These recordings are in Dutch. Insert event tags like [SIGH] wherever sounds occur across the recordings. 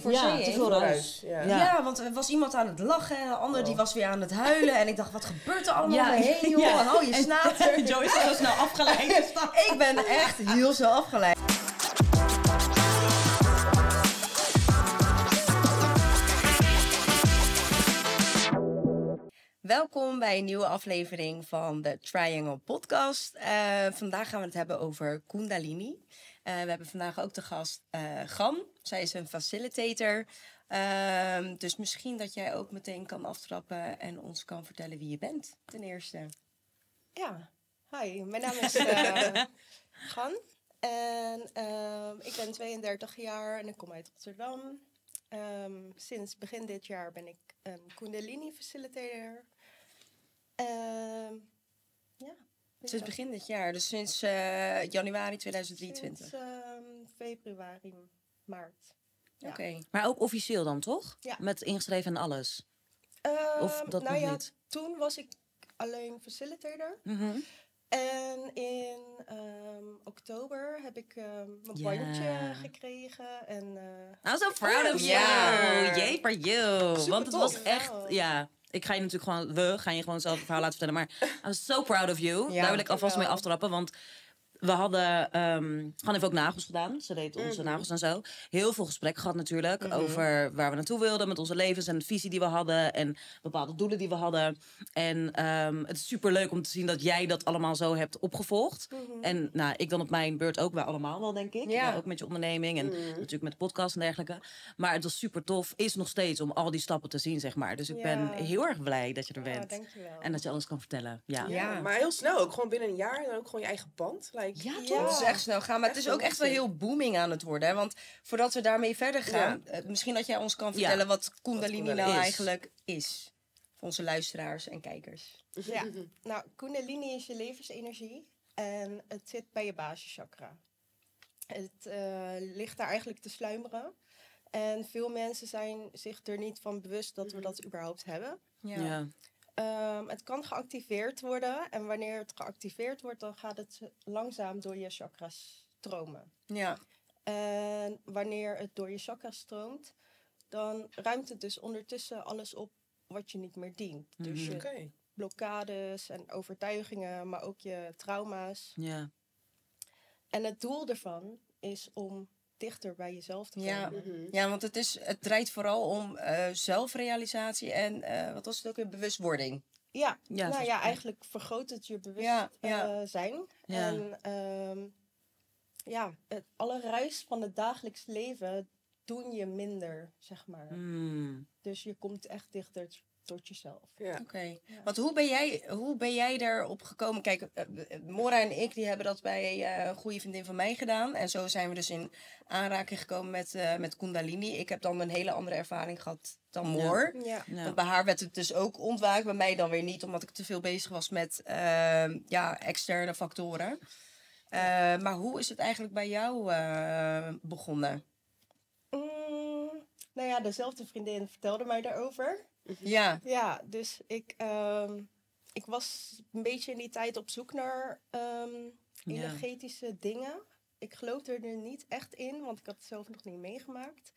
voor Ja, te veel ruis. Ja. Ja. Ja. want er was iemand aan het lachen en de ander die was weer aan het huilen. En ik dacht, wat gebeurt er allemaal Ja, heen, joh? ja. Hou je snater. [LAUGHS] Joyce is zo snel afgeleid. [LAUGHS] ik ben echt heel zo afgeleid. Welkom bij een nieuwe aflevering van de Triangle Podcast. Eh, vandaag gaan we het hebben over Kundalini. Eh, we hebben vandaag ook de gast eh Gan. Zij is een facilitator. Ehm, dus misschien dat jij ook meteen kan aftrappen en ons kan vertellen wie je bent, ten eerste. Ja, hi. Mijn naam [LAUGHS] is eh Gan. En ehm, ik ben 32 jaar en ik kom uit Rotterdam. Ehm, sinds begin dit jaar ben ik een Kundalini facilitator. Sinds begin dit jaar, dus sinds eh, januari 2023. Sinds ehm, februari, maart. Ja. Oké. Maar ook officieel dan, toch? Ja. Met ingeschreven en alles. Of Ehm, dat nou nog ja, niet? toen was ik alleen facilitator. Mhm. En in ehm, oktober heb ik ehm, mijn Ja. bandje gekregen. En, eh, I'm so proud of you. Yay for you. Super Want het tof. was echt, ja. Ik ga je natuurlijk gewoon, we gaan je gewoon zelf het verhaal laten vertellen. Maar I'm so proud of you. Ja. Daar wil ik alvast mee aftrappen. Want we hadden, ehm Han heeft ook nagels gedaan. Ze deed onze Mhm. nagels en zo. Heel veel gesprek gehad natuurlijk. Over waar we naartoe wilden met onze levens. En de visie die we hadden. En bepaalde doelen die we hadden. En ehm, het is super leuk om te zien dat jij dat allemaal zo hebt opgevolgd. Mhm. En nou, ik dan op mijn beurt ook. Wij allemaal wel, denk ik. Ja. Ja, ook met je onderneming. En Mhm. natuurlijk met de podcast en dergelijke. Maar het was super tof. Is nog steeds om al die stappen te zien, zeg maar. Dus ik ben Ja. heel erg blij dat je er ja, bent. dankjewel. en dat je alles kan vertellen. Ja. Ja. Ja, maar heel snel ook. Gewoon binnen een jaar en dan ook gewoon je eigen pand. Like, Ja, Ja. Het is echt snel gaan, maar het is ook echt wel heel booming aan het worden. Hè? Want voordat we daarmee verder gaan, eh, misschien dat jij ons kan vertellen wat Kundalini Kundalini nou is. eigenlijk is. Voor onze luisteraars en kijkers. Ja, [LAUGHS] nou, Kundalini is je levensenergie en het zit bij je basischakra. Het eh, ligt daar eigenlijk te sluimeren. En veel mensen zijn zich er niet van bewust dat we dat überhaupt hebben. Ja. Ehm, het kan geactiveerd worden en wanneer het geactiveerd wordt, dan gaat het langzaam door je chakras stromen. Ja. En wanneer het door je chakras stroomt, dan ruimt het dus ondertussen alles op wat je niet meer dient. Dus je Oké. blokkades en overtuigingen, maar ook je trauma's. ja. En het doel ervan is om dichter bij jezelf te Ja. komen. ja, want het, is, het draait vooral om eh, zelfrealisatie en, eh, wat was het ook, weer bewustwording. Ja, Ja, nou ja, eigenlijk vergroot het je Ja, ja. bewustzijn. Ja. En ehm, ja, het, alle ruis van het dagelijks leven doen je minder, zeg maar. Mm. Dus je komt echt dichter tot jezelf. Ja. Oké. Want hoe ben, jij, hoe ben jij daarop gekomen? Kijk, eh, Mora en ik die hebben dat bij eh, een goede vriendin van mij gedaan. En zo zijn we dus in aanraking gekomen met, eh, met Kundalini. Ik heb dan een hele andere ervaring gehad dan Moor. Ja. Ja. Want bij haar werd het dus ook ontwaakt, bij mij dan weer niet, omdat ik te veel bezig was met ehm, ja, externe factoren. Eh, maar hoe is het eigenlijk bij jou eh, begonnen? Mm, nou ja, dezelfde vriendin vertelde mij daarover. Ja, Ja, dus ik, ehm, ik was een beetje in die tijd op zoek naar ehm, Ja. energetische dingen. Ik geloofde er nu niet echt in, want ik had het zelf nog niet meegemaakt.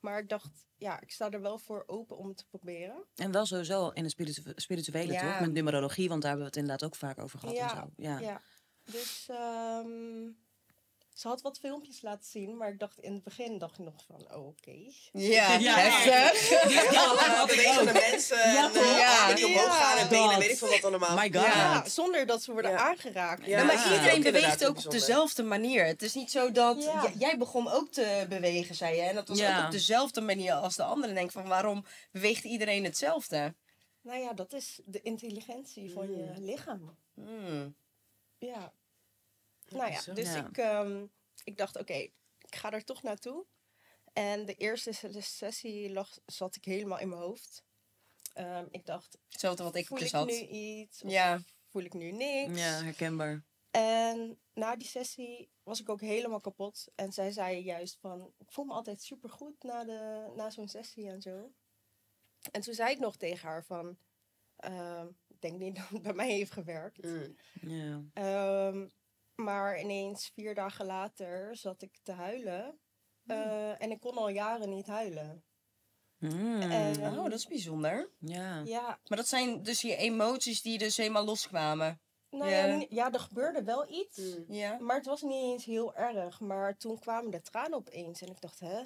Maar ik dacht, ja, ik sta er wel voor open om het te proberen. En wel sowieso in de spiritu- spirituele, Ja. toch? Met numerologie, want daar hebben we het inderdaad ook vaak over gehad. en zo. Ja. ja. Dus ehm, ze had wat filmpjes laten zien, maar ik dacht in het begin dacht ik nog van, oh, oké. ja, Ja. heftig. Ja, allemaal bewegende mensen. Ja, en, eh, Ja. armen die omhoog Ja. gaan en benen, weet ik veel wat allemaal. My god. Ja, zonder dat ze worden Ja. aangeraakt. Ja. Ja, maar Ja. iedereen beweegt ook op dezelfde manier. Het is niet zo dat... Ja. jij begon ook te bewegen, zei je. En dat was Ja. ook op dezelfde manier als de anderen. Denk van, waarom beweegt iedereen hetzelfde? Nou ja, dat is de intelligentie van je lichaam. Hmm. Ja. Nou ja, dus Ja. Ik, ehm, ik dacht, oké, ik ga er toch naartoe. En de eerste se- sessie lag, zat ik helemaal in mijn hoofd. Ehm, ik dacht, Hetzelfde wat ik voel dus ik had. nu iets? Of Ja. voel ik nu niks? Ja, herkenbaar. En na die sessie was ik ook helemaal kapot. En zij zei juist van, ik voel me altijd supergoed na, de, na zo'n sessie en zo. En toen zei ik nog tegen haar van, ehm, ik denk niet [LAUGHS] dat het bij mij heeft gewerkt. Mm. Ja. Maar ineens vier dagen later zat ik te huilen. Eh, en ik kon al jaren niet huilen. Mm. En- Oh, dat is bijzonder. ja. Ja, Maar dat zijn dus je emoties die dus helemaal loskwamen. nou Ja. ja, er gebeurde wel iets. Mm. Ja. Maar het was niet eens heel erg. Maar toen kwamen de tranen opeens. En ik dacht, hè,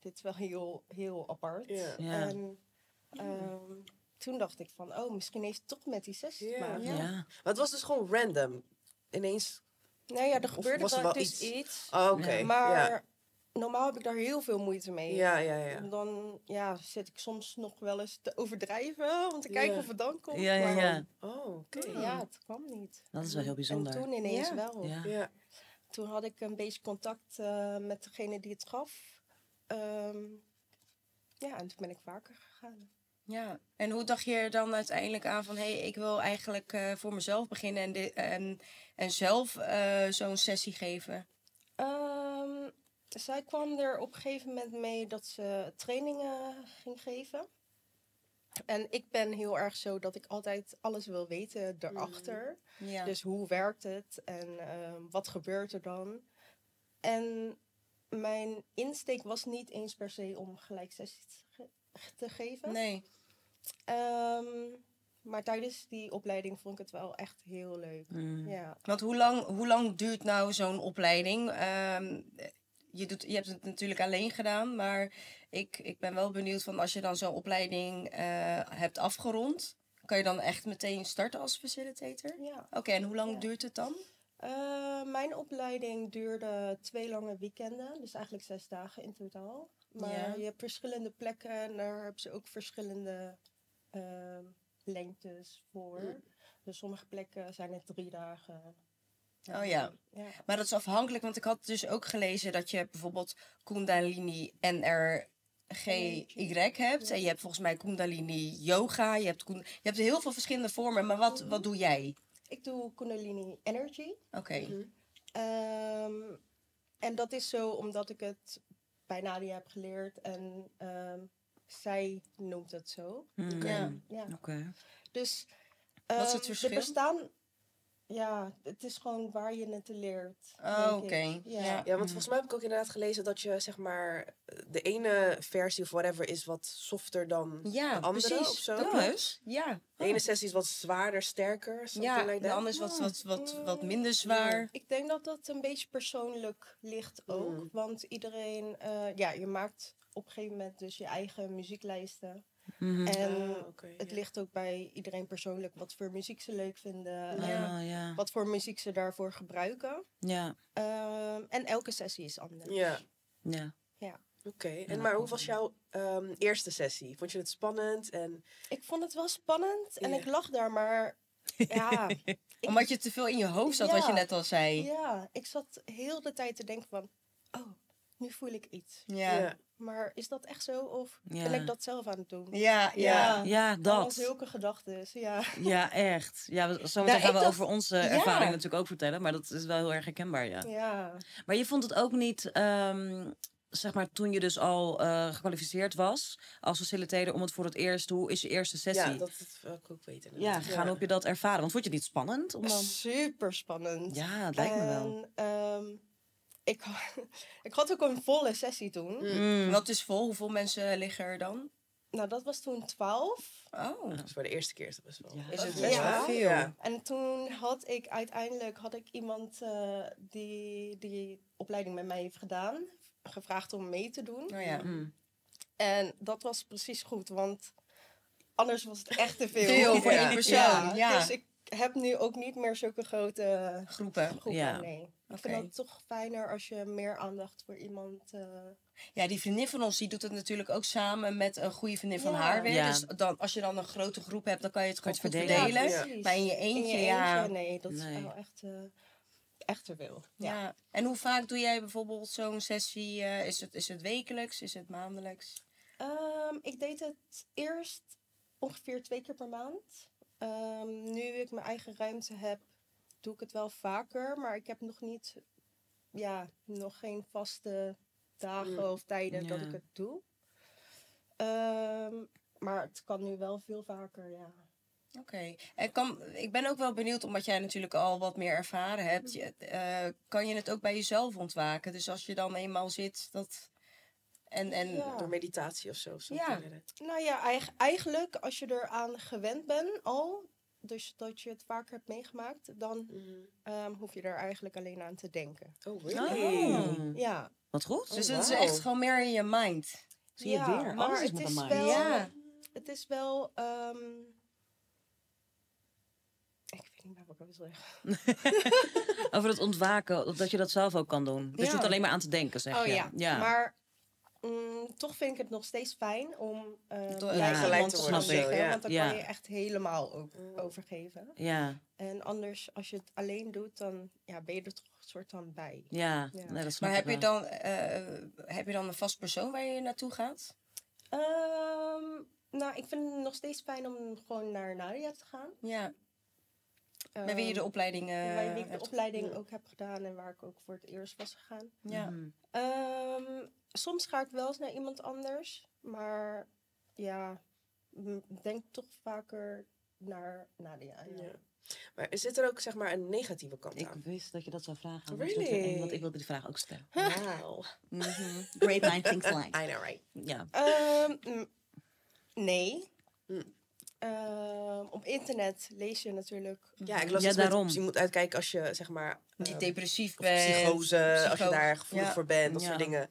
dit is wel heel, heel apart. En ehm, toen dacht ik van, oh, misschien heeft het toch met die sessie te maken. Ja. Maar het was dus gewoon random. Ineens. Nou ja, er gebeurde was wel, wel dus iets? iets. Oh, oké. Maar Ja. normaal heb ik daar heel veel moeite mee. Ja, ja, ja. En dan ja, zit ik soms nog wel eens te overdrijven om te kijken Ja. of het dan komt. Ja, ja. Oh, oké. ja, het kwam niet. Dat is wel heel En bijzonder. toen ineens Ja. wel. Ja. Ja. Toen had ik een beetje contact eh, met degene die het gaf. Ehm, ja, en toen ben ik vaker gegaan. Ja. En hoe dacht je er dan uiteindelijk aan van... hé, hey, ik wil eigenlijk eh, voor mezelf beginnen en, en, en zelf eh, zo'n sessie geven? Ehm, zij kwam er op een gegeven moment mee dat ze trainingen ging geven. En ik ben heel erg zo dat ik altijd alles wil weten erachter. Ja. Dus hoe werkt het en ehm, wat gebeurt er dan? En mijn insteek was niet eens per se om gelijk sessies te, ge- te geven. nee. Ehm, maar tijdens die opleiding vond ik het wel echt heel leuk. Mm. Ja. Want hoe lang, hoe lang duurt nou zo'n opleiding? Ehm, je, doet, je hebt het natuurlijk alleen gedaan, maar ik, ik ben wel benieuwd van als je dan zo'n opleiding eh, hebt afgerond, kan je dan echt meteen starten als facilitator? ja. Oké, en hoe lang Ja. duurt het dan? Eh, mijn opleiding duurde twee lange weekenden, dus eigenlijk zes dagen in totaal. Maar Ja. je hebt verschillende plekken en daar hebben ze ook verschillende ehm, lengtes voor. Mm. Dus sommige plekken zijn het drie dagen. Oh ja. ja. Maar dat is afhankelijk, want ik had dus ook gelezen dat je bijvoorbeeld Kundalini NRGY hebt. En je hebt volgens mij Kundalini Yoga. Je hebt, Kund- je hebt heel veel verschillende vormen, maar wat, wat doe jij? Ik doe Kundalini Energy. Oké. Ehm, en dat is zo omdat ik het bij Nadia heb geleerd en ehm, zij noemt het zo. Mm. Ja. Ja. Oké. Dus Wat is het ehm, verschil? Er bestaan, ja, het is gewoon waar je het leert. Oh, oké. Ja. Ja. Want volgens mij heb ik ook inderdaad gelezen dat je zeg maar de ene versie of whatever is wat softer dan Ja, de andere precies. of zo. Dat. Ja. De ene sessie is wat zwaarder, sterker. Ja, like de andere is wat, wat, wat, Mm. wat minder zwaar. Ik denk dat dat een beetje persoonlijk ligt ook. Mm. Want iedereen, eh, ja, je maakt op een gegeven moment dus je eigen muzieklijsten. Mhm. En Ah, het ja. ligt ook bij iedereen persoonlijk wat voor muziek ze leuk vinden. Ja. Ja. Wat voor muziek ze daarvoor gebruiken. Ja. Ehm, en elke sessie is anders. Ja, Ja. oké. En Ja. maar hoe was jouw ehm, eerste sessie? Vond je het spannend? En Ik vond het wel spannend en Ja. ik lag daar, maar [LAUGHS] ja, ik- Omdat je te veel in je hoofd zat, wat je Ja. net al zei. ja, ik zat heel de tijd te denken van, oh, nu voel ik iets. Ja. ja. Maar is dat echt zo of Ja. ben ik dat zelf aan het doen? Ja, ja. Ja, dat. zulke gedachten, ja. Ja, echt. Ja, we- zometeen Nou, gaan we dacht- over onze Ja. ervaring natuurlijk ook vertellen. Maar dat is wel heel erg herkenbaar, ja. Ja, Maar je vond het ook niet, ehm, zeg maar, toen je dus al eh, gekwalificeerd was als facilitator om het voor het eerst, hoe is je eerste sessie? ja, dat, dat wil ik ook weten. Ja, gaan heb je dat ervaren? Want vond je het niet spannend? Om dan... super spannend. Ja, het lijkt me wel. Ehm, ik, [LAUGHS] ik had ook een volle sessie toen. Mm. Wat is vol? Hoeveel mensen liggen er dan? Nou, dat was toen 12. Oh. Dus voor de eerste keer is dat best wel. Ja. Is dat het best best Ja. wel veel? Ja. En toen had ik uiteindelijk had ik iemand eh, die die opleiding met mij heeft gedaan, gevraagd om mee te doen. Nou ja. Mm. En dat was precies goed, want anders was het echt te veel. Veel voor één persoon. Ja. Dus ik heb nu ook niet meer zulke grote Groepen. groepen. Ja. Nee. Ik Oké. vind het toch fijner als je meer aandacht voor iemand. eh, Ja, die vriendin van ons die doet het natuurlijk ook samen met een goede vriendin van haar weer. Ja. Dus dan, als je dan een grote groep hebt, dan kan je het gewoon goed verdelen. verdelen. Ja. precies. Maar in je eentje, ja. nee, dat Nee. is wel echt, eh, echt te veel. Ja. Ja. En hoe vaak doe jij bijvoorbeeld zo'n sessie? eh, is, het, is het wekelijks? Is het maandelijks? Ehm, ik deed het eerst ongeveer twee keer per maand. Ehm, nu ik mijn eigen ruimte heb, doe ik het wel vaker. Maar ik heb nog niet, ja, nog geen vaste dagen Mm. of tijden dat ik het doe. Ehm, maar het kan nu wel veel vaker, ja. Oké. En kan, ik ben ook wel benieuwd, omdat jij natuurlijk al wat meer ervaren hebt. Je, eh, kan je het ook bij jezelf ontwaken? Dus als je dan eenmaal zit, dat, En, en Ja. Door meditatie of zo. zo Ja. Nou ja, eig- eigenlijk als je eraan gewend bent al, dus dat je het vaker hebt meegemaakt, dan Mhm. ehm, hoef je er eigenlijk alleen aan te denken. Oh, really? Oh, Ja, wat goed. dus Oh, het is echt gewoon meer in je mind. Zie je ja, weer. maar Alles is het met is mind. wel, Ja. het is wel, ehm, ik weet niet meer wat ik wil zeggen. [LAUGHS] Over het ontwaken, dat je dat zelf ook kan doen. Dus je Ja. hoeft alleen maar aan te denken, zeg Oh je. ja, maar mm, toch vind ik het nog steeds fijn om ehm Door- bij Ja, gelijk te worden, ja. want dan Ja. kan je echt helemaal ook Mm. overgeven. Ja, En anders, als je het alleen doet, dan ja, ben je er toch een soort van bij. ja. Ja. Nee, dat snap Maar ik heb je, dan, eh, heb je dan een vast persoon waar je naartoe gaat? Ehm, nou, ik vind het nog steeds fijn om gewoon naar Nadia te gaan. Ja. Bij wie je de Ehm, opleiding eh wie ik de hebt opleiding ja. ook heb gedaan en waar ik ook voor het eerst was gegaan. Ja. Mhm. Ehm, soms ga ik wel eens naar iemand anders, maar ja, denk toch vaker naar Nadia. Ja. Ja. Maar zit er ook zeg maar een negatieve kant Ik aan? wist dat je dat zou vragen. Really? Want ik wilde die vraag ook stellen. Wauw. Mhm. Great mind thinks [LAUGHS] alike. I know, right? Ja. Ehm, mm, nee. Hm. Ehm, op internet lees je natuurlijk. Ja, ik las Ja, met- daarom. dus je moet uitkijken als je zeg maar... Niet ehm, depressief of bent. psychose, als je daar gevoelig ja. voor bent, dat Ja. soort dingen.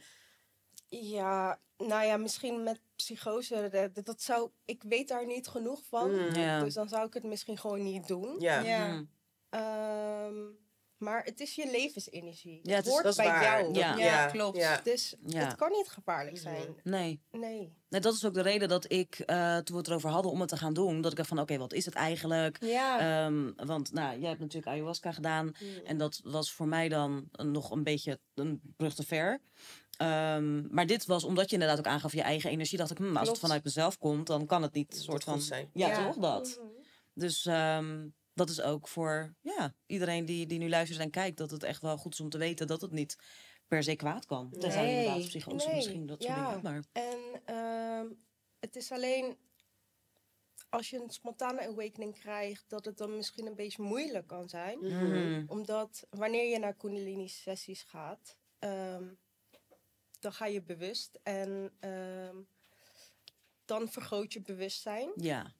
Ja, nou ja, misschien met psychose. Dat, dat zou, ik weet daar niet genoeg van. Mm. Ja. Dus dan zou ik het misschien gewoon niet doen. Ja. Ja. Mhm. Maar het is je levensenergie. Ja, het is- hoort dat is bij waar. jou. Ja. Ja, klopt. Ja. Dus Ja. het kan niet gevaarlijk Mhm. zijn. Nee. Nee. nee, dat is ook de reden dat ik, eh, toen we het erover hadden om het te gaan doen, dat ik dacht van, oké, wat is het eigenlijk? Ja. Ehm, want nou, jij hebt natuurlijk ayahuasca gedaan. Mm. En dat was voor mij dan nog een beetje een brug te ver. Ehm, maar dit was omdat je inderdaad ook aangaf je eigen energie. Dacht ik, hm, als het vanuit mezelf komt, dan kan het niet soort van. zijn. Ja, Ja. toch dat. Mhm. Dus ehm, dat is ook voor ja, iedereen die, die nu luistert en kijkt, dat het echt wel goed is om te weten dat het niet per se kwaad kan. Tenzij je Nee. inderdaad psychose Nee, misschien dat soort ja. dingen. Maar En ehm, het is alleen als je een spontane awakening krijgt, dat het dan misschien een beetje moeilijk kan zijn. Mhm. Omdat wanneer je naar Kundalini-sessies gaat, ehm, dan ga je bewust en ehm, dan vergroot je bewustzijn. ja.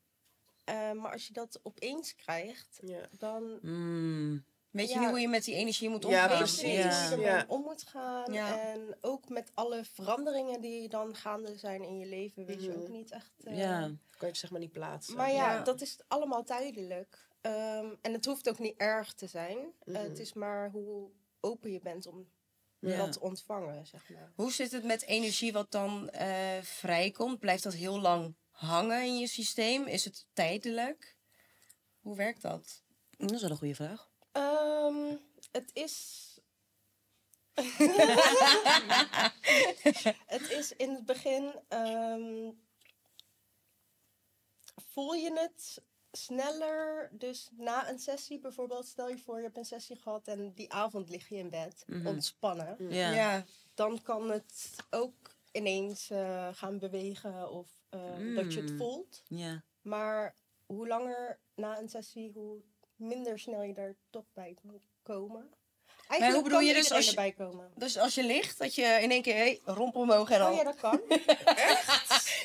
Eh, maar als je dat opeens krijgt, Ja. dan Mm. Weet je ja. niet hoe je met die energie moet Ja, omgaan? weet precies. je niet Ja. hoe je ermee Ja. om moet gaan. Ja. En ook met alle veranderingen die dan gaande zijn in je leven, weet je Mhm. ook niet echt. eh, Ja. Kan je het zeg maar niet plaatsen. Maar ja, Ja. dat is allemaal tijdelijk. Ehm, en het hoeft ook niet erg te zijn. Eh, Mhm. het is maar hoe open je bent om Ja. dat te ontvangen, zeg maar. Hoe zit het met energie wat dan eh, vrijkomt? Blijft dat heel lang hangen in je systeem? Is het tijdelijk? Hoe werkt dat? Dat is wel een goede vraag. Ehm, het is. [LAUGHS] het is in het begin. ehm, voel je het sneller? Dus na een sessie bijvoorbeeld, stel je voor je hebt een sessie gehad en die avond lig je in bed, Mhm. ontspannen. Ja. ja. Dan kan het ook ineens eh, gaan bewegen of eh, dat je het Mm. voelt. Ja. Maar hoe langer na een sessie, hoe minder snel je daar toch bij moet komen. Eigenlijk hoe bedoel kan je dus als je- erbij komen. Dus als je ligt, dat je in één keer hey, romp omhoog en dan... Oh ja, dat kan. [LAUGHS]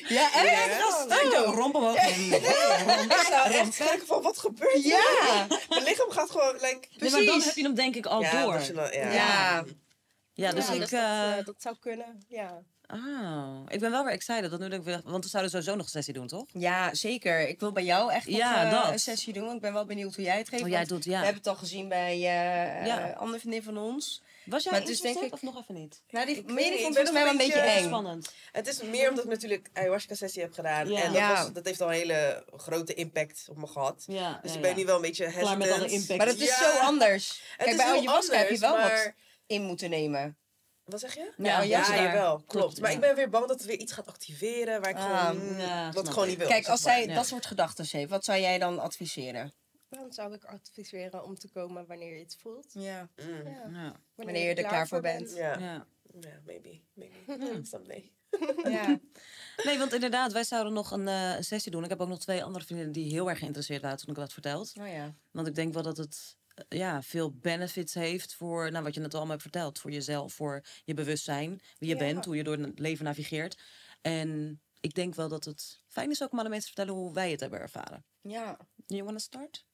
Ja, echt? Ja. Dat is Zo, romp omhoog. Zou echt kijken van wat gebeurt hier? Ja, Mijn lichaam gaat gewoon, like... Nee, maar dan precies. heb je hem denk ik al ja, door. dat ja. Ja. Ja, dus Ja, ik... dat, eh, eh, dat zou kunnen, ja. Oh, ik ben wel weer excited. Dat nu denk ik weer, want we zouden sowieso nog een sessie doen, toch? Ja, zeker. Ik wil bij jou echt nog Ja, eh, een sessie doen. Ik ben wel benieuwd hoe jij het geeft. Oh, jij doet, We hebben het al gezien bij eh Ja. eh, andere vriendin van ons. Was jij Maar het is denk ik- of nog even niet? Nou, die Ik mening vond ik volgens mij wel nog een beetje eng. Spannend. Het is meer omdat ik natuurlijk ayahuasca-sessie heb gedaan. Ja. En dat, Ja. was, dat heeft al een hele grote impact op me gehad. Ja, Dus ja, ik ben ja. nu wel een beetje hesitant. Klaar met alle impact. Maar dat is Ja. zo anders. Het Kijk, is bij ayahuasca heb je wel wat in moeten nemen. Wat zeg je? Ja, Ja, Ja, daar. jawel, klopt. Klopt, Maar ja. ik ben weer bang dat het weer iets gaat activeren waar ik Ah, gewoon, ja, wat gewoon niet wil. Kijk, als zij ja. dat soort gedachten heeft, wat zou jij dan adviseren? Dan zou ik adviseren om te komen wanneer je het voelt. Ja. Mm, Ja. Ja, Wanneer je er klaar voor bent. Ja. ja. ja, maybe, maybe. [LAUGHS] Someday. ja. Nee, want inderdaad, wij zouden nog een, eh, sessie doen. Ik heb ook nog twee andere vriendinnen die heel erg geïnteresseerd waren toen ik dat verteld. Oh ja. Want ik denk wel dat het ja, veel benefits heeft voor nou, wat je net allemaal hebt verteld. Voor jezelf, voor je bewustzijn, wie je Ja. bent, hoe je door het leven navigeert. En ik denk wel dat het fijn is ook om aan de mensen te vertellen hoe wij het hebben ervaren. Ja. You wanna start?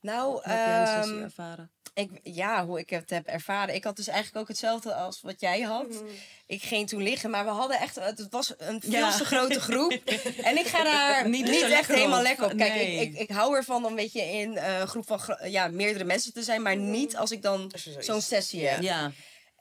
Nou, Hoe heb jij een sessie ehm, ervaren? Ik, ja, hoe ik het heb ervaren. Ik had dus eigenlijk ook hetzelfde als wat jij had. Mhm. Ik ging toen liggen, maar we hadden echt, het was een veel Ja. te grote groep. [LAUGHS] en ik ga daar Niet echt helemaal op. lekker op. Kijk, Nee. ik, ik, ik hou ervan om een beetje in eh, een groep van ja, meerdere mensen te zijn, maar niet als ik dan zo'n sessie heb. Ja,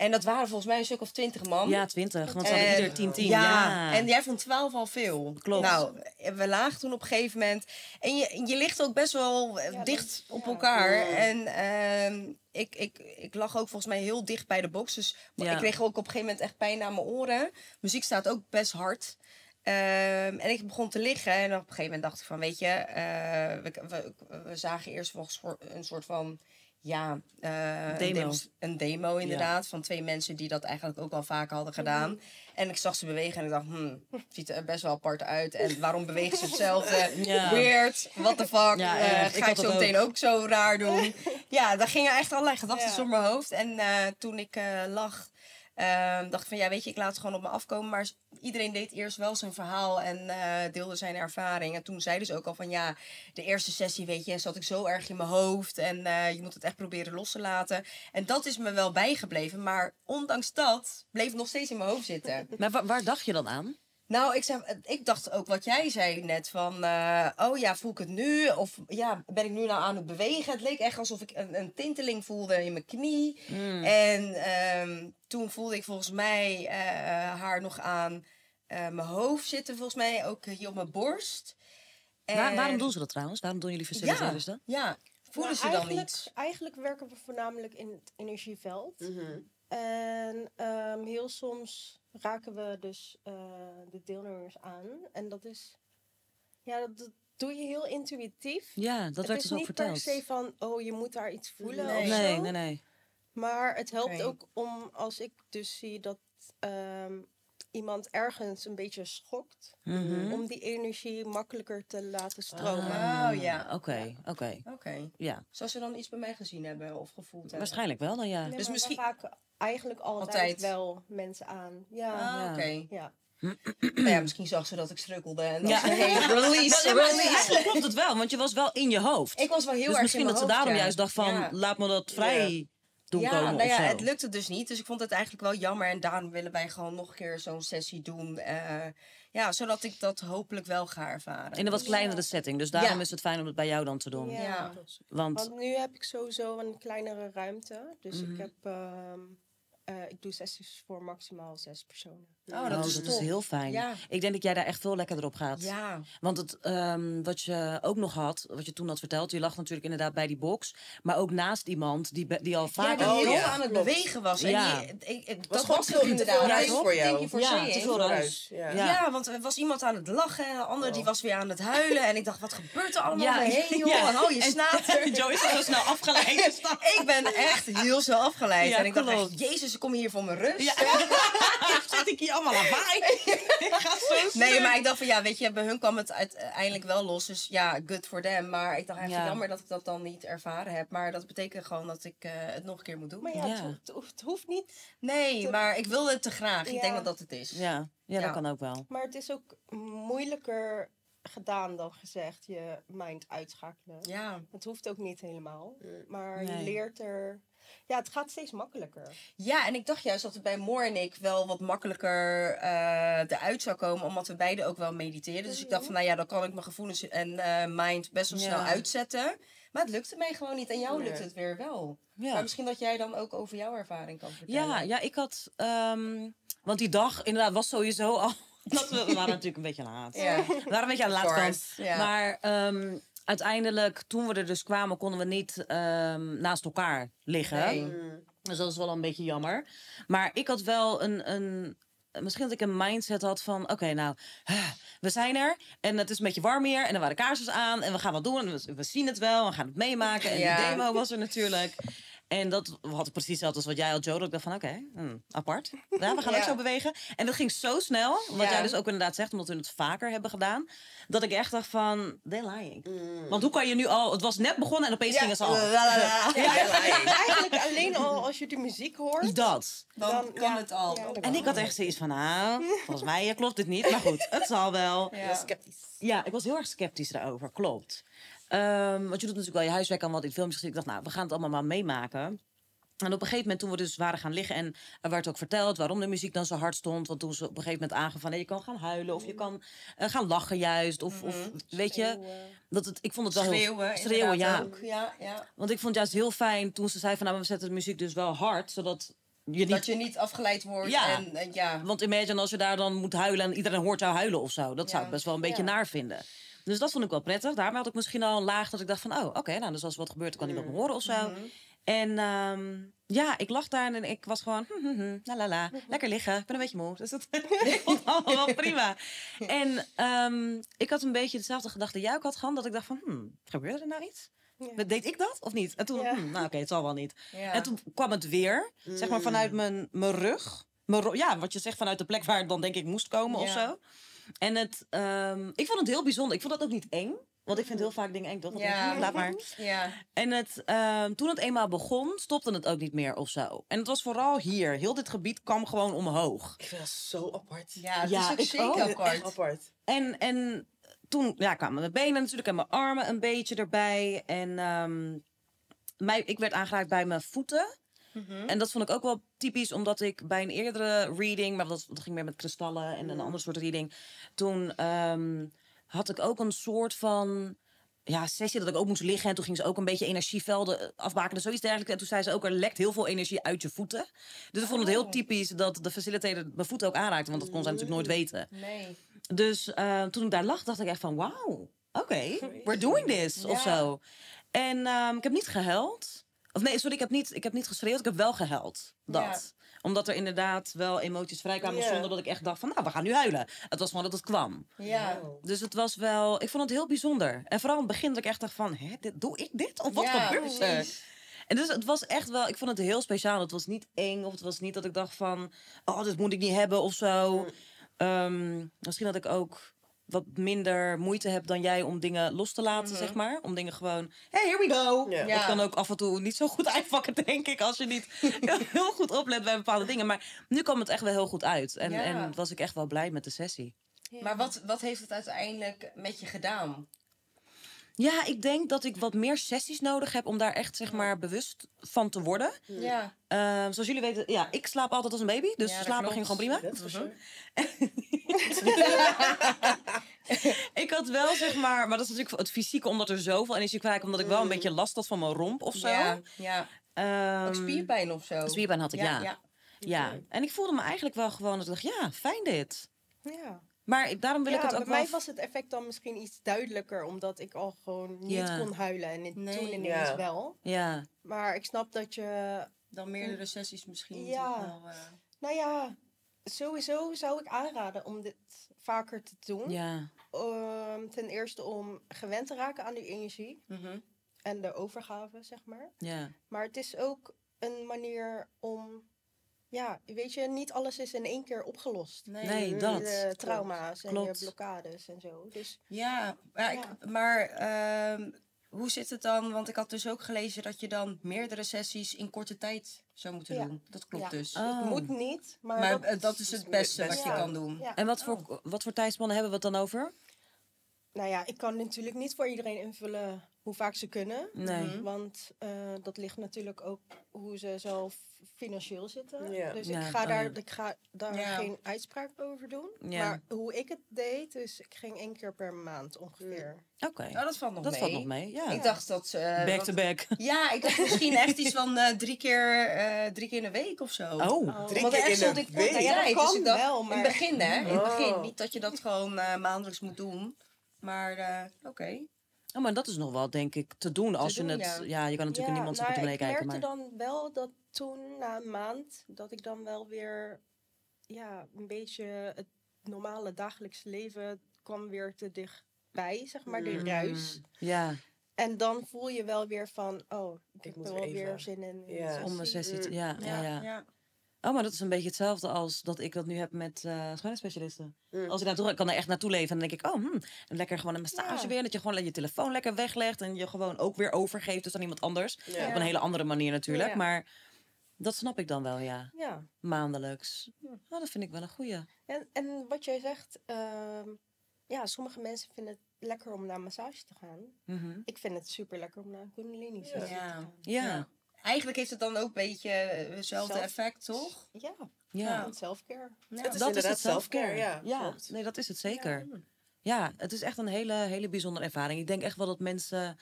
En dat waren volgens mij een stuk of twintig man. ja 20. Want ze hadden En- ieder 10 10. Ja, Ja, en jij vond 12 al veel. Klopt. Nou, we lagen toen op een gegeven moment. En je, je ligt ook best wel eh, Ja, dicht dat- op ja. elkaar. Ja. En ehm, ik, ik, ik lag ook volgens mij heel dicht bij de box. Dus Ja. ik kreeg ook op een gegeven moment echt pijn aan mijn oren. Muziek staat ook best hard. Ehm, en ik begon te liggen. En op een gegeven moment dacht ik van, weet je... eh, we, we, we zagen eerst soort- een soort van... Ja, eh, een Demo. Een demo inderdaad. Van twee mensen die dat eigenlijk ook al vaker hadden gedaan. En ik zag ze bewegen en ik dacht, hmm, het ziet er best wel apart uit. En waarom bewegen ze hetzelfde? [LAUGHS] Ja. Weird, what the fuck. Ja, Eh. Ik ga ik zo meteen ook. zo raar doen? [LAUGHS] ja, daar gingen echt allerlei gedachten door mijn hoofd. En eh, toen ik lag, ehm, dacht van ja, weet je, ik laat het gewoon op me afkomen. Maar iedereen deed eerst wel zijn verhaal en eh, deelde zijn ervaring. En toen zei ze ook al van ja, de eerste sessie, weet je, zat ik zo erg in mijn hoofd. En eh, je moet het echt proberen los te laten. En dat is me wel bijgebleven. Maar ondanks dat bleef het nog steeds in mijn hoofd zitten. Maar wa- waar dacht je dan aan? Nou, ik, zei, ik dacht ook wat jij zei net van, eh, oh ja, voel ik het nu? Of ja, ben ik nu nou aan het bewegen? Het leek echt alsof ik een, een tinteling voelde in mijn knie. Mm. En ehm, toen voelde ik volgens mij eh, haar nog aan eh, mijn hoofd zitten, volgens mij ook hier op mijn borst. Waar- En- waarom doen ze dat trouwens? Waarom doen jullie facilitators dat? Ja, voelen Nou, ze dan niet? Eigenlijk werken we voornamelijk in het energieveld. Mhm. En ehm, heel soms raken we dus eh, de deelnemers aan. En dat is, ja, dat, dat doe je heel intuïtief. Ja, dat het werd is dus ook niet verteld. per se van, oh, je moet daar iets voelen Nee. of Nee, zo. nee, nee. Maar het helpt ook om, als ik dus zie dat ehm, iemand ergens een beetje schokt, Mhm. om die energie makkelijker te laten stromen. Ah. Oh, ja. Oké, oké. Oké. Ja, Zou ze dan iets bij mij gezien hebben of gevoeld hebben? waarschijnlijk wel dan ja. Nee, Dus misschien- raken eigenlijk altijd, Altijd. wel mensen aan. Ja, Ah, Ja. oké. ja. Nou ja, misschien zag ze dat ik strukkelde en dacht Ja. ze, hey, [LAUGHS] release, Ja, release. klopt het wel, want je was wel in je hoofd. Ik was wel heel dus erg misschien in dat mijn ze hoofd, daarom ja. juist dacht van, Ja. laat me dat vrij doen Ja, komen nou ja, het lukte dus niet. Dus ik vond het eigenlijk wel jammer. En daarom willen wij gewoon nog een keer zo'n sessie doen. eh, ja, zodat ik dat hopelijk wel ga ervaren. In een wat Dus- kleinere setting, dus daarom Ja. is het fijn om het bij jou dan te doen. Ja. Ja. Want, Want nu heb ik sowieso een kleinere ruimte. Dus Mhm. ik heb, ehm, eh, ik doe sessies voor maximaal zes personen. Oh, oh, dat is dat top. is heel fijn. Ja. Ik denk dat jij daar echt veel lekkerder op gaat. Ja, Want het, ehm, wat je ook nog had, wat je toen had verteld, je lag natuurlijk inderdaad bij die box, maar ook naast iemand die, die al ja vaker... die Oh, heel ja, aan het bewegen was. En Ja. die, ik, ik, Was dat gewoon was te het veel- te inderdaad. Ja, voor jou. Thank you for Ja, te ruis. Ruis, Ja. Want er was iemand aan het lachen, en de ander die Oh. was weer aan het huilen. En ik dacht, wat gebeurt er allemaal Ja, [LAUGHS] heen, joh? ja. En hou je En- snater. [LAUGHS] Joyce is zo snel afgeleid. [LAUGHS] Ik ben echt heel zo afgeleid. Ja, en ik dacht jezus, ik kom hier voor mijn rust. Ja. Zit ik hier allemaal lawaai? [LAUGHS] ik ga zo Nee, maar ik dacht van ja, weet je, bij hun kwam het uiteindelijk wel los. Dus ja, good for them. Maar ik dacht echt Ja. jammer dat ik dat dan niet ervaren heb. Maar dat betekent gewoon dat ik eh, het nog een keer moet doen. Maar ja, Ja. Het, hoeft, het niet. Nee, maar ik wilde het te graag. Ik denk dat dat het is. Ja, ja, Ja. dat kan ook wel. Maar het is ook moeilijker gedaan dan gezegd, je mind uitschakelen. Ja. Het hoeft ook niet helemaal. Maar Nee. je leert er... Ja, het gaat steeds makkelijker. ja, en ik dacht juist dat het bij Moor en ik wel wat makkelijker eh, eruit zou komen. Omdat we beide ook wel mediteren. Dus ik dacht van nou ja, dan kan ik mijn gevoelens en eh, mind best wel Ja. snel uitzetten. Maar het lukte mij gewoon niet. En jou lukt het weer wel. Ja. Maar misschien dat jij dan ook over jouw ervaring kan vertellen. Ja, ja, ik had. ehm, want die dag inderdaad was sowieso al. [LAUGHS] Dat we, we waren natuurlijk een beetje laat. Ja. We waren een beetje aan de laatste kant. Ja. Maar ehm, uiteindelijk, toen we er dus kwamen, konden we niet ehm, naast elkaar liggen. Nee. Mm. Dus dat is wel een beetje jammer. Maar ik had wel een. een Misschien dat ik een mindset had van, oké, nou, we zijn er en het is een beetje warm hier en er waren kaarsjes aan en we gaan wat doen en we, we zien het wel, we gaan het meemaken en Ja. de demo was er natuurlijk. En dat had precies hetzelfde als wat jij had, Joe. Dat ik dacht van, oké, hm, apart. [LAUGHS] Ja, we gaan ook zo bewegen. En dat ging zo snel, wat Ja. jij dus ook inderdaad zegt, omdat we het vaker hebben gedaan. Dat ik echt dacht van, they're lying. Want hoe kan je nu al... Het was net begonnen en opeens gingen ze al. Eigenlijk alleen al als je de muziek hoort. Dat. Dan, Dan- kan ja, het al. En ik had echt zoiets van, nou, volgens mij eh, klopt dit niet. Maar goed, het zal wel. Ja. Sceptisch. Ja, ik was heel erg sceptisch daarover, klopt. Ehm, want je doet natuurlijk wel je huiswerk aan wat in filmpjes gezien. Ik dacht, nou, we gaan het allemaal maar meemaken. En op een gegeven moment, toen we dus waren gaan liggen... en er werd ook verteld waarom de muziek dan zo hard stond... want toen ze op een gegeven moment aangaven van... je kan gaan huilen of je kan eh, gaan lachen juist. Of, of weet je, dat het, ik vond het wel Schreeuwen, heel... Schreeuwen, ja. ook. Ja, ja. Want ik vond het juist heel fijn toen ze zei van... nou, we zetten de muziek dus wel hard, zodat je niet... Dat je niet afgeleid wordt. Ja. En, en ja. Want imagine als je daar dan moet huilen en iedereen hoort jou huilen of zo. Dat zou ik best wel een beetje Ja. naar vinden. Dus dat vond ik wel prettig. Daarmee had ik misschien al een laag dat ik dacht van... oh, oké, nou, dus als er wat gebeurt, kan niemand me horen of zo. En ehm, ja, ik lag daar en ik was gewoon... hm, hm, hm, la la la, lekker liggen. Ik ben een beetje moe. Dus dat [LAUGHS] [LAUGHS] vond allemaal wel prima. En ehm, ik had een beetje dezelfde gedachte jij ook had gehad. Dat ik dacht van, hmm, gebeurde er nou iets? Ja. Deed ik dat of niet? En toen, Ja. hmm, nou oké, het zal wel niet. ja. En toen kwam het weer, zeg maar vanuit mijn, mijn rug. Mijn ja, wat je zegt vanuit de plek waar het dan denk ik moest komen of zo. En het, ehm, ik vond het heel bijzonder. Ik vond dat ook niet eng. Want ik vind heel vaak dingen eng. Dat Ja. laat maar. ja. En het, ehm, toen het eenmaal begon, stopte het ook niet meer of zo. En het was vooral hier. Heel dit gebied kwam gewoon omhoog. Ik vind dat zo apart. Ja, het Ja, is ook ik zeker ook. Apart. En, en toen ja, kwamen mijn benen natuurlijk en mijn armen een beetje erbij. En ehm, mij, ik werd aangeraakt bij mijn voeten. Mhm. En dat vond ik ook wel typisch, omdat ik bij een eerdere reading, maar dat, dat ging meer met kristallen en een andere soort reading. Toen ehm, had ik ook een soort van ja, sessie dat ik ook moest liggen. En toen ging ze ook een beetje energievelden eh, afbakenen, zoiets dergelijks. En toen zei ze ook, er lekt heel veel energie uit je voeten. Dus ik vond het heel typisch dat de facilitator mijn voeten ook aanraakte, want dat kon zij natuurlijk nooit weten. Nee. Dus eh, toen ik daar lag, dacht ik echt van, wauw, oké, [LAUGHS] we're doing this, of Ja. zo. En ehm, ik heb niet gehuild. Of nee, sorry, ik heb niet, ik heb niet geschreeuwd, ik heb wel gehuild. Dat. Omdat er inderdaad wel emoties vrijkwamen Ja. zonder dat ik echt dacht van, nou, we gaan nu huilen. Het was gewoon dat het kwam. Ja. Wow. Dus het was wel, ik vond het heel bijzonder. En vooral in het begin dat ik echt dacht van, hè, dit, doe ik dit? Of wat Ja, gebeurt er? En dus het was echt wel, ik vond het heel speciaal. Het was niet eng of het was niet dat ik dacht van, oh, dit moet ik niet hebben of zo. Ehm, misschien dat ik ook wat minder moeite heb dan jij om dingen los te laten, zeg maar. Om dingen gewoon, hey, here we go. Ja. Dat kan ook af en toe niet zo goed [LAUGHS] uitpakken, denk ik, als je niet [LAUGHS] heel goed oplet bij bepaalde dingen. Maar nu kwam het echt wel heel goed uit. En, Ja. en was ik echt wel blij met de sessie. Maar wat, wat heeft het uiteindelijk met je gedaan? Ja, ik denk dat ik wat meer sessies nodig heb om daar echt, zeg maar, bewust van te worden. Ja. Ehm, zoals jullie weten, ja, ik slaap altijd als een baby. Dus Ja, dat slapen ging gewoon prima. That's for [LAUGHS] Ik had wel, zeg maar, maar dat is natuurlijk het fysieke, omdat er zoveel energie kwijt, omdat ik wel een beetje last had van mijn romp of zo. Ja, ja. Ehm, Ook spierpijn of zo. spierpijn had ik, ja. ja. Ja. En ik voelde me eigenlijk wel gewoon dat ik dacht, ja, fijn dit. Ja. Maar daarom wil ja, ik het ook bij wel... mij was het effect dan misschien iets duidelijker, omdat ik al gewoon niet Ja. kon huilen. En het- Nee. toen ineens Ja. wel. Ja, Maar ik snap dat je, Dan meerdere sessies misschien. Ja. toch wel, eh, nou ja, sowieso zou ik aanraden om dit vaker te doen. ja, Ehm, ten eerste om gewend te raken aan die energie mhm. en de overgave, zeg maar. ja. Maar het is ook een manier om, ja, weet je, niet alles is in één keer opgelost. Nee. Nee, dat. De trauma's en Klopt. je blokkades en zo. Dus Ja, maar, Ja. Ik, maar ehm, hoe zit het dan? Want ik had dus ook gelezen dat je dan meerdere sessies in korte tijd zou moeten Ja. doen. Dat klopt Ja. dus. Oh. het moet niet, maar, maar dat, eh, dat is het beste wat je kan doen. ja. En wat voor, wat voor tijdspannen hebben we het dan over? Nou ja, ik kan natuurlijk niet voor iedereen invullen hoe vaak ze kunnen. Nee. Mhm. Want eh, dat ligt natuurlijk ook hoe ze zelf financieel zitten. Ja. Dus Ja, ik, ga oh daar, ik ga daar Ja. geen uitspraak over doen. Ja. Maar hoe ik het deed, dus ik ging één keer per maand ongeveer. Oké, Nou, dat valt nog dat mee. valt nog mee. Ja. Ik dacht dat ze... eh, back wat- to back. [LAUGHS] Ja, ik dacht misschien echt iets van eh, drie, keer, eh, drie keer in de week of zo. Oh, Drie Want keer echt in korte week? Ja, dat tijd, kan dus dacht, wel, In maar- het begin, hè? In het begin. Oh. Niet dat je dat gewoon eh, maandelijks moet doen. Maar eh, oké. Oh, maar dat is nog wel, denk ik, te doen als je het... ja. Ja, je kan natuurlijk niemand zijn nou, portemonnee kijken, Ik maar... merkte dan wel dat toen, na een maand, dat ik dan wel weer... Ja, een beetje het normale dagelijks leven kwam weer te dichtbij, zeg maar, Mm. de ruis. Ja, En dan voel je wel weer van, oh, ik, heb moet er weer wel weer zin in. Ja. de Om een sessie te... Ja, ja, ja. Oh, maar dat is een beetje hetzelfde als dat ik dat nu heb met eh schoonheidsspecialisten. Mm. Als ik naartoe ga, ik kan er echt naartoe leven. En dan denk ik, oh, hm, en lekker gewoon een massage Ja. weer. Dat je gewoon je telefoon lekker weglegt. En je gewoon ook weer overgeeft dus aan iemand anders. Ja. Op een hele andere manier natuurlijk. Ja. Maar dat snap ik dan wel, ja. Ja. Maandelijks. Oh, dat vind ik wel een goeie. En, en wat jij zegt, ehm, ja, sommige mensen vinden het lekker om naar een massage te gaan. Mhm. Ik vind het super lekker om naar een kundalini te Ja. gaan. Ja. Ja. Eigenlijk heeft het dan ook een beetje eh, hetzelfde Zelf- effect, toch? Ja, Ja. self-care. Ja. Het is dat is het self-care. ja, klopt. nee, dat is het zeker. Ja. het is echt een hele, hele bijzondere ervaring. Ik denk echt wel dat mensen...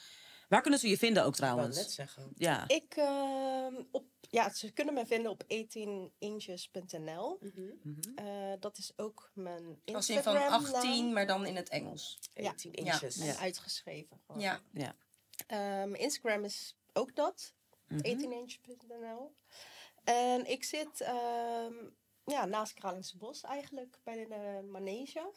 Waar kunnen ze je vinden ook Ik wou trouwens? net zeggen. Ja. Ik, ehm, op, ja, ze kunnen me vinden op 18inches.nl. Mhm. Eh, dat is ook mijn Als in van Instagram 18, maar dan in het Engels. Ja. 18 Ja. inches. En uitgeschreven. gewoon. Ja. Ehm, Instagram is ook dat. Mhm. 18inch.nl. En ik zit ehm, ja, naast Kralingse Bos eigenlijk bij de eh, manege.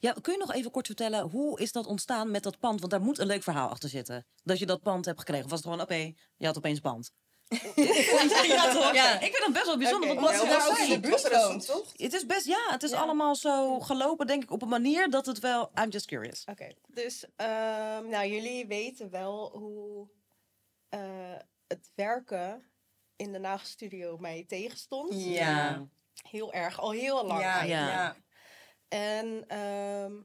Ja, kun je nog even kort vertellen, hoe is dat ontstaan met dat pand? Want daar moet een leuk verhaal achter zitten. Dat je dat pand hebt gekregen. Of was het gewoon, oké, je had opeens pand? [LAUGHS] ja, toch? Ja. Ik vind dat best wel bijzonder. Oké. want Ja, was zei. de buurt woont. Het is best, ja, het is Ja. allemaal zo gelopen, denk ik, op een manier dat het wel... I'm just curious. Oké, dus ehm, nou, jullie weten wel hoe eh, het werken in de nagelstudio mij tegenstond. Ja. Heel erg, al heel lang. Ja, Ja. ja. En ehm,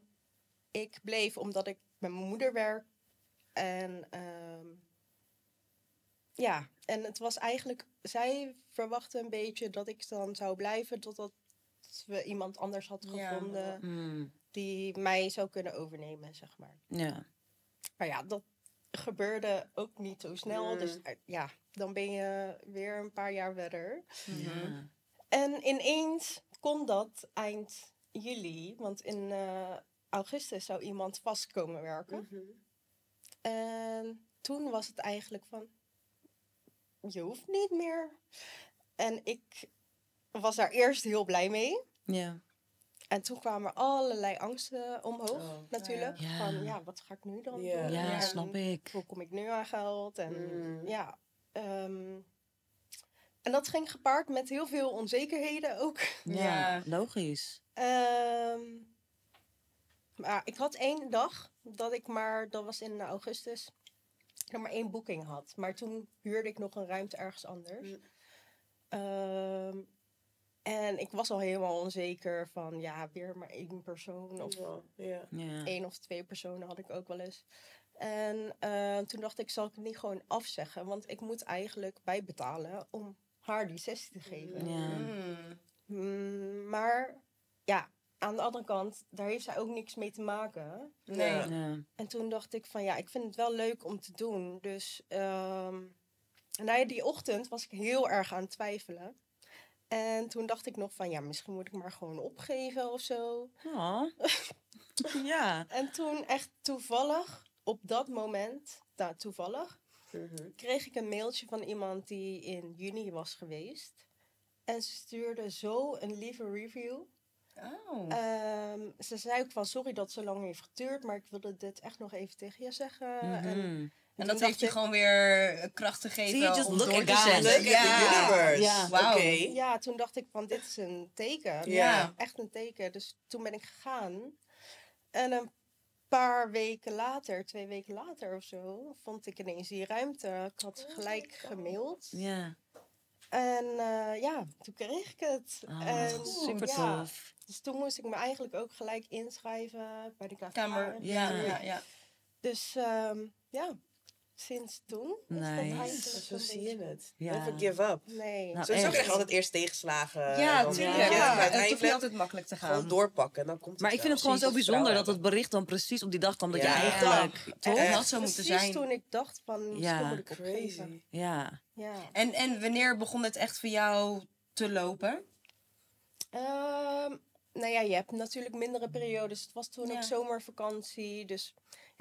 ik bleef omdat ik met mijn moeder werk. En ehm, ja, en het was eigenlijk, zij verwachtte een beetje dat ik dan zou blijven totdat we iemand anders had Ja. gevonden Hmm, die mij zou kunnen overnemen, zeg maar. ja. Maar ja, dat gebeurde ook niet zo snel. Mm. Dus eh, ja, dan ben je weer een paar jaar verder. Ja. En ineens kon dat eind juli, want in eh, augustus zou iemand vast komen werken. Mhm. En toen was het eigenlijk van, je hoeft niet meer. En ik was daar eerst heel blij mee. Ja. En toen kwamen er allerlei angsten omhoog, Oh, natuurlijk. ja. Van, ja, wat ga ik nu dan Ja. doen? Ja, En snap ik. Hoe kom ik nu aan geld? En Mm. ja, ehm, en dat ging gepaard met heel veel onzekerheden ook. Ja, Ja. logisch. Ehm, maar ik had één dag dat ik maar, dat was in augustus, nog maar één boeking had. Maar toen huurde ik nog een ruimte ergens anders. Mm. Ehm, en ik was al helemaal onzeker van, ja, weer maar één persoon. Of Ja, ja. Ja. één of twee personen had ik ook wel eens. En eh, toen dacht ik, zal ik het niet gewoon afzeggen? Want ik moet eigenlijk bijbetalen om haar die sessie te geven. Ja. Mm. Mm, maar ja, aan de andere kant, daar heeft zij ook niks mee te maken. Nee. En toen dacht ik van ja, ik vind het wel leuk om te doen. Dus nou ja, die ochtend was ik heel erg aan het twijfelen. En toen dacht ik nog van ja, misschien moet ik maar gewoon opgeven of zo. Oh. [LAUGHS] ja. En toen echt toevallig, op dat moment, nou toevallig, Mhm. kreeg ik een mailtje van iemand die in juni was geweest. En ze stuurde zo een lieve review. Oh. Ze zei ook van sorry dat het zo lang heeft geduurd, maar ik wilde dit echt nog even tegen je zeggen. En, Mhm. en toen dat heeft je ik- gewoon weer kracht gegeven Zie je, just om look door te zetten. Ja. the universe. Ja. Wauw. Oké. Ja, toen dacht ik van dit is een teken. Ja. Echt een teken. Dus toen ben ik gegaan. En een paar weken later, twee weken later of zo, vond ik ineens die ruimte. Ik had gelijk gemaild. Ja. En eh, ja, toen kreeg ik het. Ah, en, super ja, tof. Dus toen moest ik me eigenlijk ook gelijk inschrijven bij de KVK. Kamer. Ja, ja, ja. Dus ehm, ja, sinds toen is Nice. dat eigenlijk Zo zie je het. Ja. Never give up. Nee. Nou, Sowieso echt. krijg je altijd eerst tegenslagen. Ja, en dan- tuurlijk. Ja. Ja, maar het hoeft niet altijd makkelijk te gewoon gaan. doorpakken. en Dan komt het Maar ik vind het gewoon zo Precies, bijzonder dat het bericht dan precies op die dag kwam dat Ja. je eigenlijk... Ja. Toch? Echt had zo moeten precies zijn. toen ik dacht van, Ja. moet ik. Crazy. Ja. Ja. En, en wanneer begon het echt voor jou te lopen? Ehm, nou ja, je hebt natuurlijk mindere periodes. Het was toen Ja. ook zomervakantie. Dus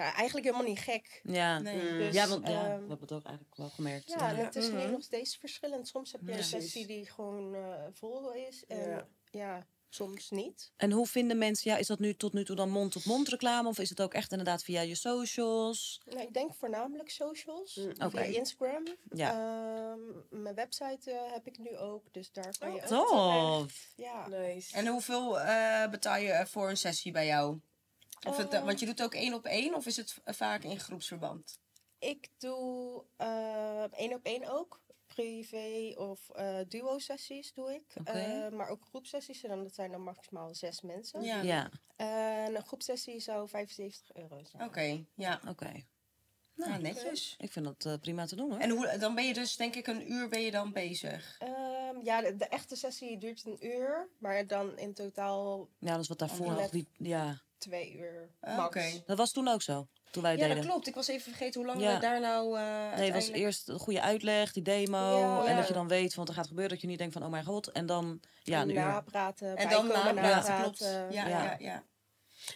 ja, eigenlijk helemaal niet gek. Ja. Nee. Mm. Dus, ja, want ja, ehm, we hebben het ook eigenlijk wel gemerkt. Ja, het is nu Mhm. nog steeds verschillend. Soms heb je Ja. een sessie die gewoon eh, vol is. En Ja. ja. soms niet. En hoe vinden mensen, ja, is dat nu tot nu toe dan mond-tot-mond reclame? Of is het ook echt inderdaad via je socials? Nou, ik denk voornamelijk socials. Mm, Via oké. Instagram. Ja. Ehm, mijn website eh, heb ik nu ook, dus daar kan je Oh, ook tof. terecht. Ja. Nice. En hoeveel eh, betaal je voor een sessie bij jou? Of het, eh, Eh. want je doet ook één op één of is het v- vaak in groepsverband? Ik doe eh, één op één ook. Privé of eh, duo-sessies doe ik. Oké. Eh, maar ook groepsessies. En dan, dat zijn dan maximaal zes mensen. Ja. Ja, En een groepsessie zou 75 euro zijn. Oké, ja. oké. Nou, netjes. Ik vind dat eh, prima te doen hoor. En hoe, dan ben je dus denk ik een uur ben je dan bezig. Ja, de, de echte sessie duurt een uur. Maar dan in totaal Ja, dat is wat daarvoor nog niet. Ja, twee uur Ah, max. oké. dat was toen ook zo. Toen wij Ja, deden. dat klopt. Ik was even vergeten hoe lang Ja. we daar nou eh Nee, het was eerst een goede uitleg, die demo. Ja. En Ja. dat je dan weet wat er gaat gebeuren. Dat je niet denkt van, oh mijn god. En dan, ja, een uur. Napraten, En dan bijkomen na, ja, ja, klopt. napraten. Ja, Ja. ja, ja.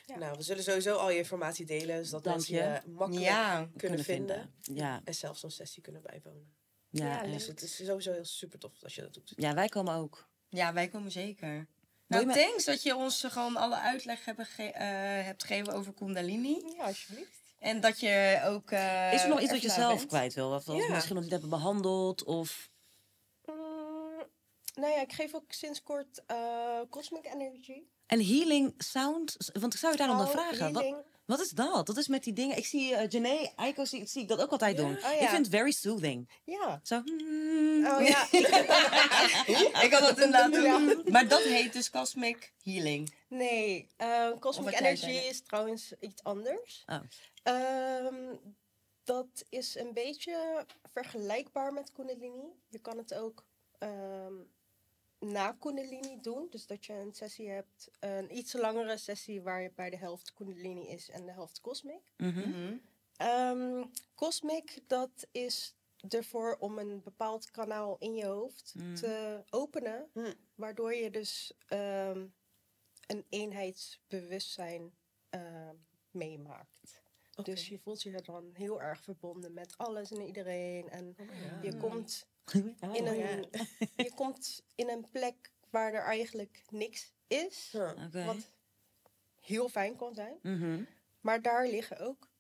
Ja. Nou, we zullen sowieso al je informatie delen, zodat Dank mensen je. je makkelijk Ja, kunnen, vinden. Ja, En zelfs zo'n sessie kunnen bijwonen. Ja. Dus het is sowieso heel super tof als je dat doet. ja, wij komen ook. Ja, wij komen zeker. Nou, me- thanks dat je ons gewoon alle uitleg hebben ge- eh, hebt gegeven over Kundalini. Ja, alsjeblieft. En dat je ook. eh, Is er nog iets wat je zelf bent. kwijt wil? Of wat we Ja. misschien nog niet hebben behandeld? Of... Mm, nou ja, ik geef ook sinds kort eh, Cosmic Energy. En healing sound? Want ik zou je daarom dan Taal, vragen. Healing. wat is dat? Dat is met die dingen. Ik zie uh, Janae, Aiko, zie, zie ik dat ook altijd doen. Oh, ja. Ik vind het very soothing. Ja. Zo. Oh ja, [LAUGHS] ik, had het inderdaad Ja. doen. Maar dat heet dus Cosmic Healing. nee. eh, Of Cosmic wat Energy is trouwens iets anders. Oh. Ehm, dat is een beetje vergelijkbaar met Kundalini. Je kan het ook ehm, na Kundalini doen. Dus dat je een sessie hebt, een iets langere sessie waar je bij de helft Kundalini is en de helft Cosmic. Mhm. Mhm. Ehm, Cosmic, dat is ervoor om een bepaald kanaal in je hoofd Mm. te openen. Mm. Waardoor je dus ehm, een eenheidsbewustzijn ehm, meemaakt. Dus je voelt je dan heel erg verbonden met alles en iedereen. En Oh, ja. je, komt [LAUGHS] Oh, in ja. een, je komt in een plek waar er eigenlijk niks is. Ja. Wat heel fijn kan zijn. Mhm. Maar daar liggen ook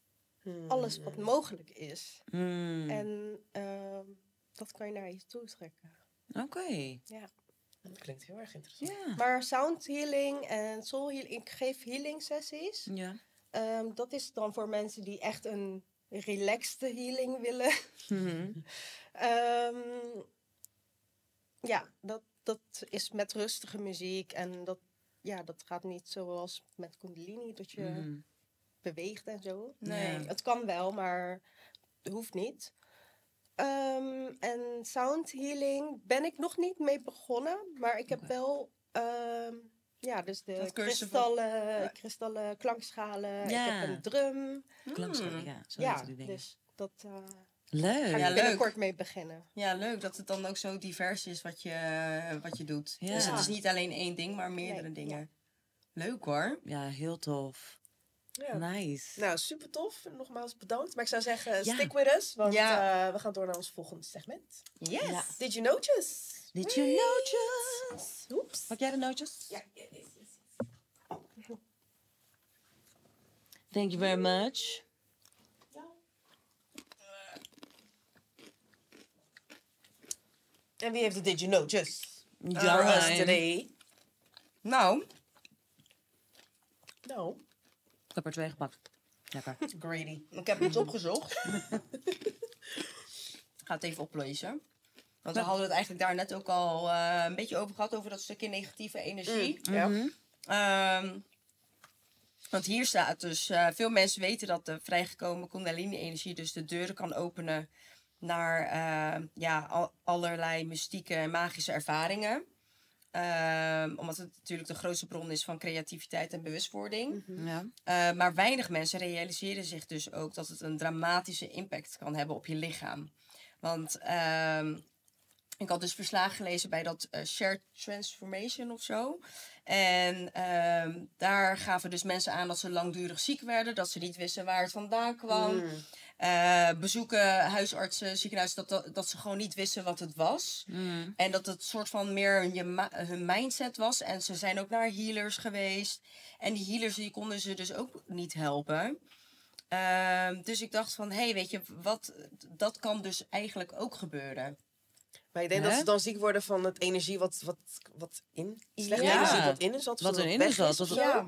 Hmm. alles wat mogelijk is. Mm. En ehm, dat kan je naar je toe trekken. Oké. Ja. Dat klinkt heel erg interessant. Ja. Maar sound healing en soul healing, ik geef healing sessies. Ja. Ehm, dat is dan voor mensen die echt een relaxed healing willen. Mhm. [LAUGHS] Ehm, ja, dat, dat is met rustige muziek. En dat, ja, dat gaat niet zoals met Kundalini, dat je Mhm. beweegt en zo. Nee. Het kan wel, maar het hoeft niet. Ehm, en sound healing ben ik nog niet mee begonnen, maar ik heb wel, ja, dus de van- kristallen, kristallen klankschalen. Ja. Ik heb een drum. Klankschalen, Mm. ja. Zo ja, die dingen. dus dat eh, Leuk. ga Ja, ik leuk. binnenkort mee beginnen. Ja, leuk dat het dan ook zo divers is wat je, wat je doet. Ja. Dus het is niet alleen één ding, maar meerdere Nee, dingen. Leuk hoor. Ja, heel tof. Ja. Nice. Nou, super tof. Nogmaals bedankt. Maar ik zou zeggen, Ja. stick with us. Want Ja. eh, we gaan door naar ons volgende segment. Yes. Ja. Did you notice? Did you notice? Oeps. Pak jij de nootjes? Ja, ja, ja, ja. Thank you very much. En wie heeft de Did you notice? Ja, For us today. Nou, Nou, Ik heb er twee gepakt. Lekker. greedy. ik heb iets opgezocht. Ik [LAUGHS] ga het even oplezen. Want we hadden het eigenlijk daar net ook al eh, een beetje over gehad, over dat stukje negatieve energie. Ja. Mhm. Ehm, want hier staat dus, eh, veel mensen weten dat de vrijgekomen kundalini-energie dus de deuren kan openen naar eh, ja, al- allerlei mystieke en magische ervaringen. Ehm, omdat het natuurlijk de grootste bron is van creativiteit en bewustwording. Ja. Eh, maar weinig mensen realiseren zich dus ook dat het een dramatische impact kan hebben op je lichaam. Want ehm, ik had dus verslagen gelezen bij dat eh, Shared Transformation of zo. En ehm, daar gaven dus mensen aan dat ze langdurig ziek werden, dat ze niet wisten waar het vandaan kwam. Mm. Eh, bezoeken huisartsen, ziekenhuizen, dat, dat, dat ze gewoon niet wisten wat het was. Mm. En dat het soort van meer hun mindset was. En ze zijn ook naar healers geweest. En die healers die konden ze dus ook niet helpen. Ehm, dus ik dacht van, hé, hey, weet je, wat, dat kan dus eigenlijk ook gebeuren. Maar ik denk Hè? dat ze dan ziek worden van het energie wat, wat, wat in... Slechte Ja. energie wat in is. Wat, Wat dat erin weg is, zo. Ja.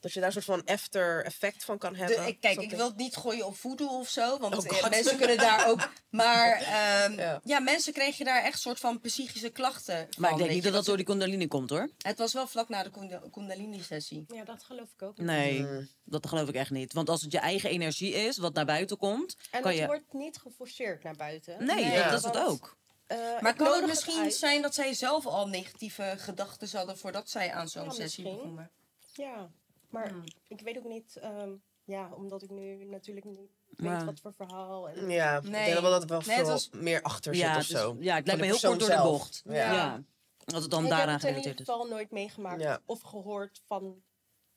Dat je daar een soort van after effect van kan De, hebben. ik, kijk, ik wil het niet gooien op voodoo of zo. Want Oh eh, God. mensen kunnen daar ook... [LAUGHS] Maar ehm, Ja. ja. mensen kregen daar echt soort van psychische klachten van. Maar ik denk weet niet je, dat dat door die kundalini komt hoor. Het was wel vlak na de kunda- kundalini-sessie. Ja, dat geloof ik ook. Nee, Mm. dat geloof ik echt niet. Want als het je eigen energie is, wat naar buiten komt, En kan het je... wordt niet geforceerd naar buiten. Nee, Nee, dat is het want, ook. Eh, Maar ik kan het misschien zijn dat zij zelf al negatieve gedachten hadden voordat zij aan zo'n Ja, sessie begonnen? Ja, maar Hmm. ik weet ook niet, ehm, ja, omdat ik nu natuurlijk niet Ja. weet wat voor verhaal. En, Ja, ik Nee. denk wel dat er wel Nee, het veel was- meer achter zit Ja, of dus- zo. ja, het lijkt me heel kort door de bocht. Ja. Ja. Dat het dan ik daaraan heb het in gerelateerd ieder is. geval nooit meegemaakt Ja. of gehoord van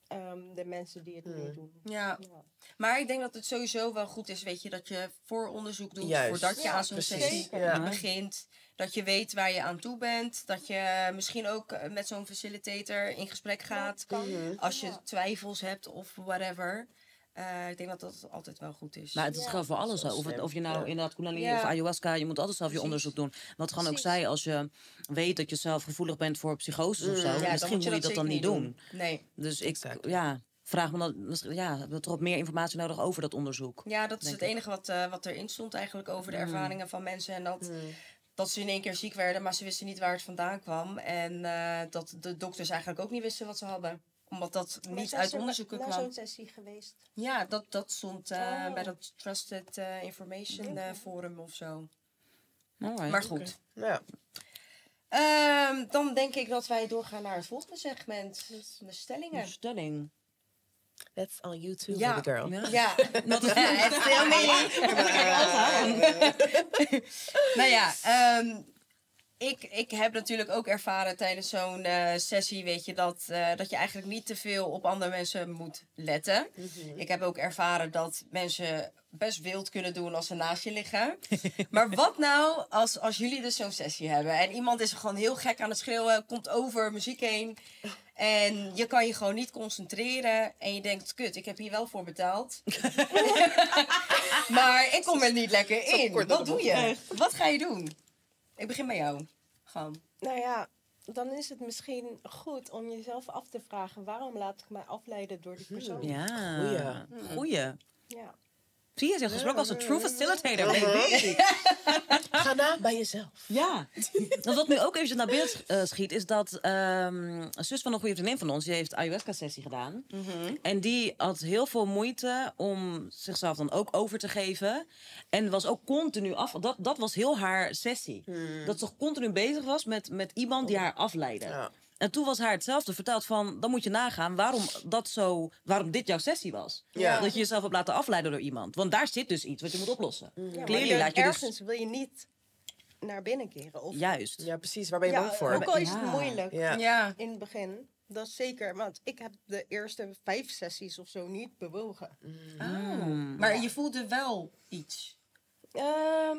ehm, de mensen die het Hmm. meedoen. Ja, Ja. maar ik denk dat het sowieso wel goed is, weet je, dat je vooronderzoek doet Juist. voordat je Ja, aan zo'n sessie begint. Dat je weet waar je aan toe bent. Dat je misschien ook eh, met zo'n facilitator in gesprek gaat. kan. Mhm. Als je Ja. twijfels hebt of whatever. Eh, ik denk dat dat altijd wel goed is. Maar het Ja, gewoon voor alles Of, het- of je nou Ja. inderdaad Kundalini Ja. of ayahuasca, je moet altijd zelf je Precies. onderzoek doen. Wat gewoon ook zei, als je weet dat je zelf gevoelig bent voor psychoses of zo, misschien moet je dat dan niet doen. Nee. Dus ik, Exact. ja, vraag me dan, misschien- ja, we toch wat meer informatie nodig over dat onderzoek. Ja, dat is het ik. enige wat, eh, wat erin stond eigenlijk over de Mm. ervaringen van mensen. En dat, Mm. dat ze in één keer ziek werden, maar ze wisten niet waar het vandaan kwam. En eh, dat de dokters eigenlijk ook niet wisten wat ze hadden. Omdat dat Maar niet uit ze onderzoeken kwam. zo'n sessie geweest. Ja, dat, dat stond eh, Oh. bij dat Trusted eh, Information eh, Forum of zo. Alright. Maar goed. Ja. Ehm, dan denk ik dat wij doorgaan naar het volgende segment. De stellingen. Een stelling. That's on YouTube, Ja. baby girl. Ja. Ja, [LAUGHS] dat is echt heel [LAUGHS] [LAUGHS] nou ja, ehm, ik, ik heb natuurlijk ook ervaren tijdens zo'n eh, sessie, weet je, dat, eh, dat je eigenlijk niet te veel op andere mensen moet letten. Mhm. Ik heb ook ervaren dat mensen best wild kunnen doen als ze naast je liggen. [LAUGHS] maar wat nou als, als jullie dus zo'n sessie hebben en iemand is gewoon heel gek aan het schreeuwen, komt over muziek heen en je kan je gewoon niet concentreren en je denkt, kut, ik heb hier wel voor betaald. [LAUGHS] [LAUGHS] maar ik kom er niet lekker in. Wat doe je? Wat ga je doen? Ik begin bij jou. Gewoon. Nou ja, dan is het misschien goed om jezelf af te vragen... waarom laat ik mij afleiden door die persoon? Ja. Goeie. Goeie. Ja. Zie je, heeft gesproken als een true facilitator, baby. [LAUGHS] Ga na bij jezelf. Ja. Want wat nu ook even naar beeld eh, schiet, is dat ehm, een zus van een goede vriendin van ons, die heeft ayahuasca-sessie gedaan. En die had heel veel moeite om zichzelf dan ook over te geven. En was ook continu af. Dat, dat was heel haar sessie. Dat ze continu bezig was met, met iemand die haar afleidde. Ja. En toen was haar hetzelfde verteld van, dan moet je nagaan waarom, dat zo, waarom dit jouw sessie was. Ja. Dat je jezelf hebt laten afleiden door iemand. Want daar zit dus iets wat je moet oplossen. Ja, maar Clearly je- laat je dus... ergens wil je niet naar binnen keren. Of, Juist. Ja, precies. Waar ben je ja, bang voor? ook al is het Ja. moeilijk Ja. In het begin. Dat is zeker, want ik heb de eerste vijf sessies of zo niet bewogen. Mm. Maar je voelde wel iets. Ehm,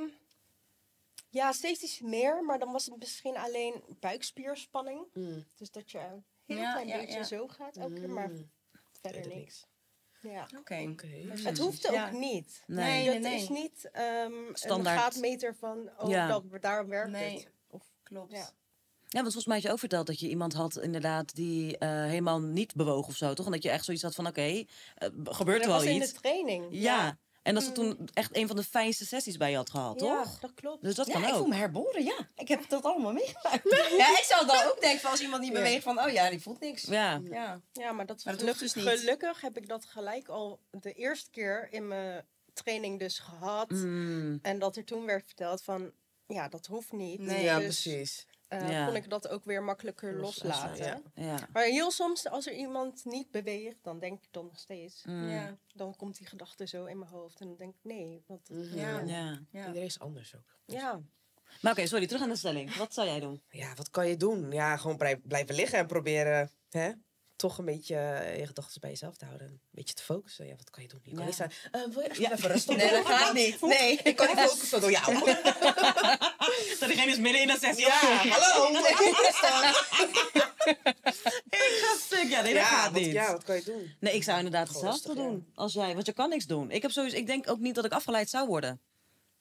ja, steeds iets meer, maar dan was het misschien alleen buikspierspanning. Mm. Dus dat je een heel Ja, klein ja, beetje ja. zo gaat elke keer, maar Mm. verder niks. Ja. Oké. Oké. Het hoeft ook Ja. niet. Nee. Nee, dat nee, is niet ehm, Standaard. een gaatmeter van, oh, Ja. dat, daar werkt Nee. het. Of, Klopt. ja. Ja, want volgens mij had je ook verteld dat je iemand had inderdaad die eh, helemaal niet bewoog of zo, toch? En dat je echt zoiets had van, oké, eh, gebeurt dat wel was in iets. de training. Ja. En dat ze toen echt een van de fijnste sessies bij je had gehad, Ja, toch? dat klopt. Dus dat Ja, kan ik ook. voel me herboren, ja. Ik heb dat allemaal meegemaakt. ja, ik zou dan ook denken van als iemand niet beweegt van, oh ja, die voelt niks. Ja. Ja. Ja, maar dat, Maar dat geluk- hoeft dus niet. gelukkig heb ik dat gelijk al de eerste keer in mijn training dus gehad. Mm. En dat er toen werd verteld van, ja, dat hoeft niet. Nee. Ja, dus precies. Eh, Ja. kon ik dat ook weer makkelijker Loslaten, loslaten. ja. Ja. Maar heel soms, als er iemand niet beweegt, dan denk ik dan nog steeds. Mm. Ja. Dan komt die gedachte zo in mijn hoofd. En dan denk ik, nee. Want, Mhm. Ja. Ja. Ja. Iedereen is anders ook. ja. Maar oké, sorry, terug aan de stelling. Wat zou jij doen? Ja, wat kan je doen? Ja, gewoon blij- blijven liggen en proberen hè, toch een beetje eh, je gedachten bij jezelf te houden. Een beetje te focussen. Ja, wat kan je doen? Je kan Ja. niet zeggen, eh, wil je Ja. even rustig Nee, dat gaat niet. Nee. Ik kan niet focussen door jou. [LAUGHS] [LAUGHS] Dat diegene is midden in een sessie. Ja, hallo. [LAUGHS] Ik ga stuk. Ja, nee, dat Ja, gaat wat, niet. ja, wat kan je doen? Nee, ik zou inderdaad hetzelfde doen als jij. Want je kan niks doen. Ik, heb sowieso, ik denk ook niet dat ik afgeleid zou worden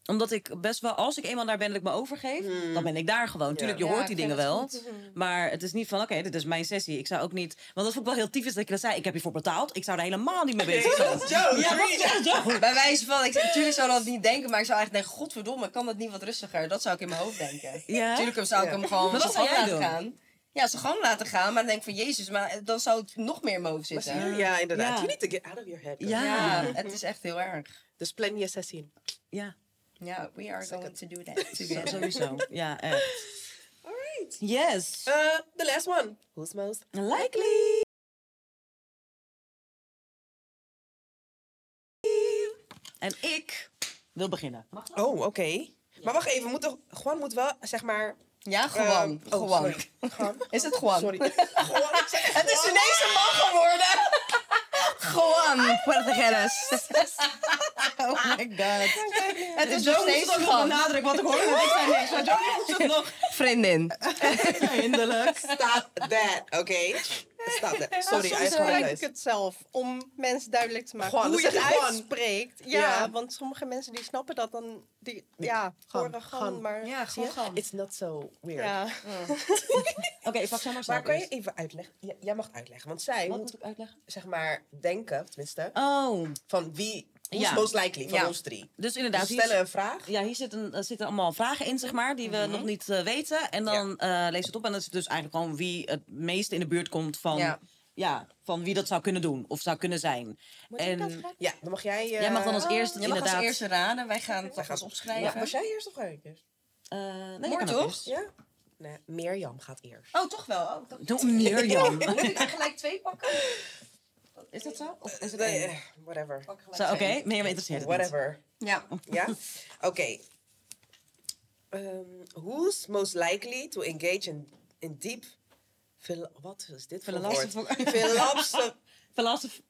omdat ik best wel, als ik eenmaal daar ben dat ik me overgeef, dan ben ik daar gewoon. Tuurlijk, je Ja, hoort die dingen wel. goed. [LAUGHS] Maar het is niet van, oké, dit is mijn sessie. Ik zou ook niet... Want dat vond ik wel heel typisch dat ik dat zei. Ik heb hiervoor betaald. Ik zou er helemaal niet mee bezig zijn. [LAUGHS] Joe, Ja, wat zegt Joe? Bij wijze van, ik, natuurlijk zou dat niet denken, maar ik zou eigenlijk denken, godverdomme, kan dat niet wat rustiger? Dat zou ik in mijn hoofd denken. Ja? Natuurlijk zou ik Ja. hem gewoon Maar wat zijn zou gang jij laten doen? gaan. Ja, zijn gang laten gaan, maar dan denk ik van, jezus, maar dan zou het nog meer in mijn hoofd Maar zitten. je? Ja, inderdaad. Ja. You need to get out of your head. Ja. Ja, het is echt heel erg. Dus plan je sessie. Ja, Ja, we are going to do that [LAUGHS] together. sowieso. [LAUGHS] Ja, echt. Alright. Yes. Uh, the last one. Who's most? Likely. En ik wil beginnen. Mag dat? Oh, oké. Maar wacht even, moet toch, Juan moet wel, zeg maar... Ja, gewoon. ehm, oh, gewoon. [LAUGHS] Is het gewoon? Sorry. Juan, Het is ineens een man geworden. Gewoon. Puerto Geres. [LAUGHS] Oh my god. [LAUGHS] Het is nog steeds ook nog gewoon. benadrukken, want ik hoorde het. Ik zei niks, maar het nog. Vriendin. [LAUGHS] Eindelijk. Stop that, oké? Stop that. Sorry, I Soms gebruik ik het zelf om mensen duidelijk te maken Gewoon, hoe je het gewoon. uitspreekt. Ja, Ja. want sommige mensen die snappen dat dan, die, ja, horen gaan, maar Ja, Zie je? gewoon. It's not so weird. ja. [LAUGHS] Oké, pak zo maar Maar kan je even uitleggen? Ja, jij mag uitleggen, want zij Wat moet, moet ik uitleggen? zeg maar, denken, tenminste, Oh, van wie, Ja. most likely van Ja. ons drie. dus Dus inderdaad. stellen een vraag. Ja, hier zitten, er zitten allemaal vragen in, zeg maar, die we nog niet eh, weten. En dan eh lees het op en dan is het dus eigenlijk gewoon wie het meeste in de buurt komt van, ja. Ja. van wie dat zou kunnen doen of zou kunnen zijn. Moet ik En- dat vragen? Ja, dan mag jij... eh, Jij mag dan als eerste Je mag als inderdaad... eerste raden. Wij gaan het wij alvast gaan- opschrijven. Ja, was jij eerst of ga ik eerst? Eh, nee, ook toch? eerst. Ja? Nee, Mirjam gaat eerst. Oh, toch wel? Oh, dat- Doe Mirjam. [LAUGHS] Moet ik er gelijk twee pakken? [LAUGHS] Is dat zo? Of is het Nee, eh, whatever. Zo, oké. twee. Mirjam interesseert het. Whatever. Ja. Ja? Oké. Ehm, who's most likely to engage in, in deep... Wat is dit voor woord? Philosophical- Philosoph- [LAUGHS] Philosoph-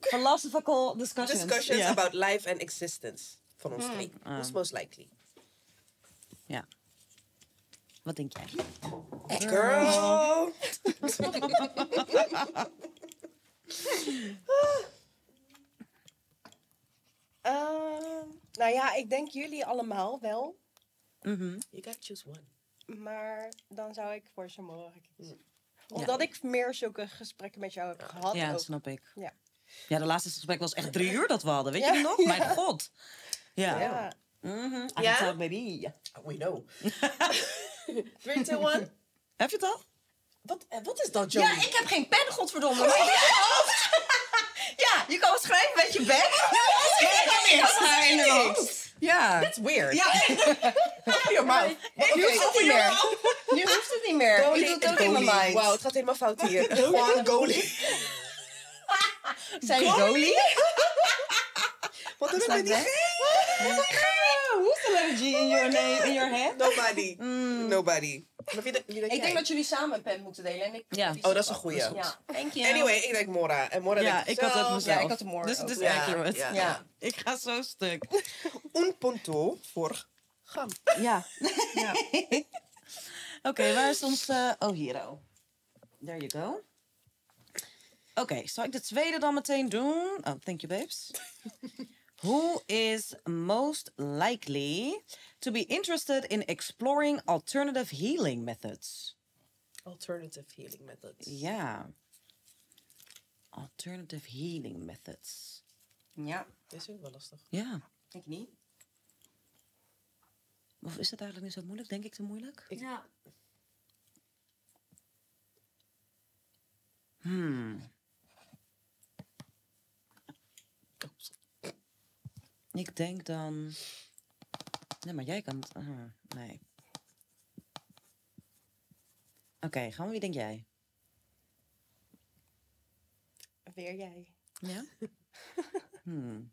Philosophical discussions. discussions about life and existence. Van ons drie. Ah. Who's most likely? Ja. Wat denk jij? Girl! [LAUGHS] [LAUGHS] [LAUGHS] Ehm, nou ja, ik denk jullie allemaal wel. Mhm. You gotta choose one. Maar dan zou ik voor Samora kiezen. Omdat ik meer zulke gesprekken met jou heb gehad. Ja, ook. dat snap ik. Ja. Ja, de laatste gesprek was echt drie [LAUGHS] uur dat we hadden. Weet Ja. je dat nog? Mijn god. Ja. Ja. Mhm. I Ja? can talk, baby. We know. [LAUGHS] Three, two, one. Heb je het al? Wat, eh, wat is dat, Joey? Ja, ik heb geen pen, godverdomme. Maar in je hoofd. [LAUGHS] Ja, je kan schrijven met je bek. Ja, ik in de hoofd. Ja. That's weird. Ja, [LAUGHS] Open your mouth. je hoeft het niet meer. Je hoeft het niet meer. Je doet het ook in mijn mind. Wauw, het gaat helemaal fout hier. Gewoon goalie. [LAUGHS] Zijn goalie? Met die weg. Who's the letter G in your name, in your head? Nobody. Nobody. Wie denk Ik denk dat jullie samen een pen moeten delen. En ik Ja. Oh, dat is een goeie. Ja, thank you. Anyway, ik denk Mora. En Mora Ja, denkt ik had het zelf. mezelf. Ja, ik had de more Dus het is accurate. ja. Ja. [LAUGHS] Ik ga zo stuk. [LAUGHS] Un punto voor Gam. Ja. [LAUGHS] Ja. Oké, waar is ons... eh, oh, hier. Oh. There you go. Oké, zal ik de tweede dan meteen doen? Oh, thank you, babes. Who is most likely to be interested in exploring alternative healing methods? Alternative healing methods. Ja. Alternative healing methods. Ja, Dit is ook wel lastig. Ja. ik niet. Of is het eigenlijk niet zo moeilijk? Denk ik te moeilijk? Ja. Hmm. Ik denk dan. Nee, maar jij kan. het- nee. Oké, gaan we. Wie denk jij? Weer jij. Ja? [LAUGHS] Hmm.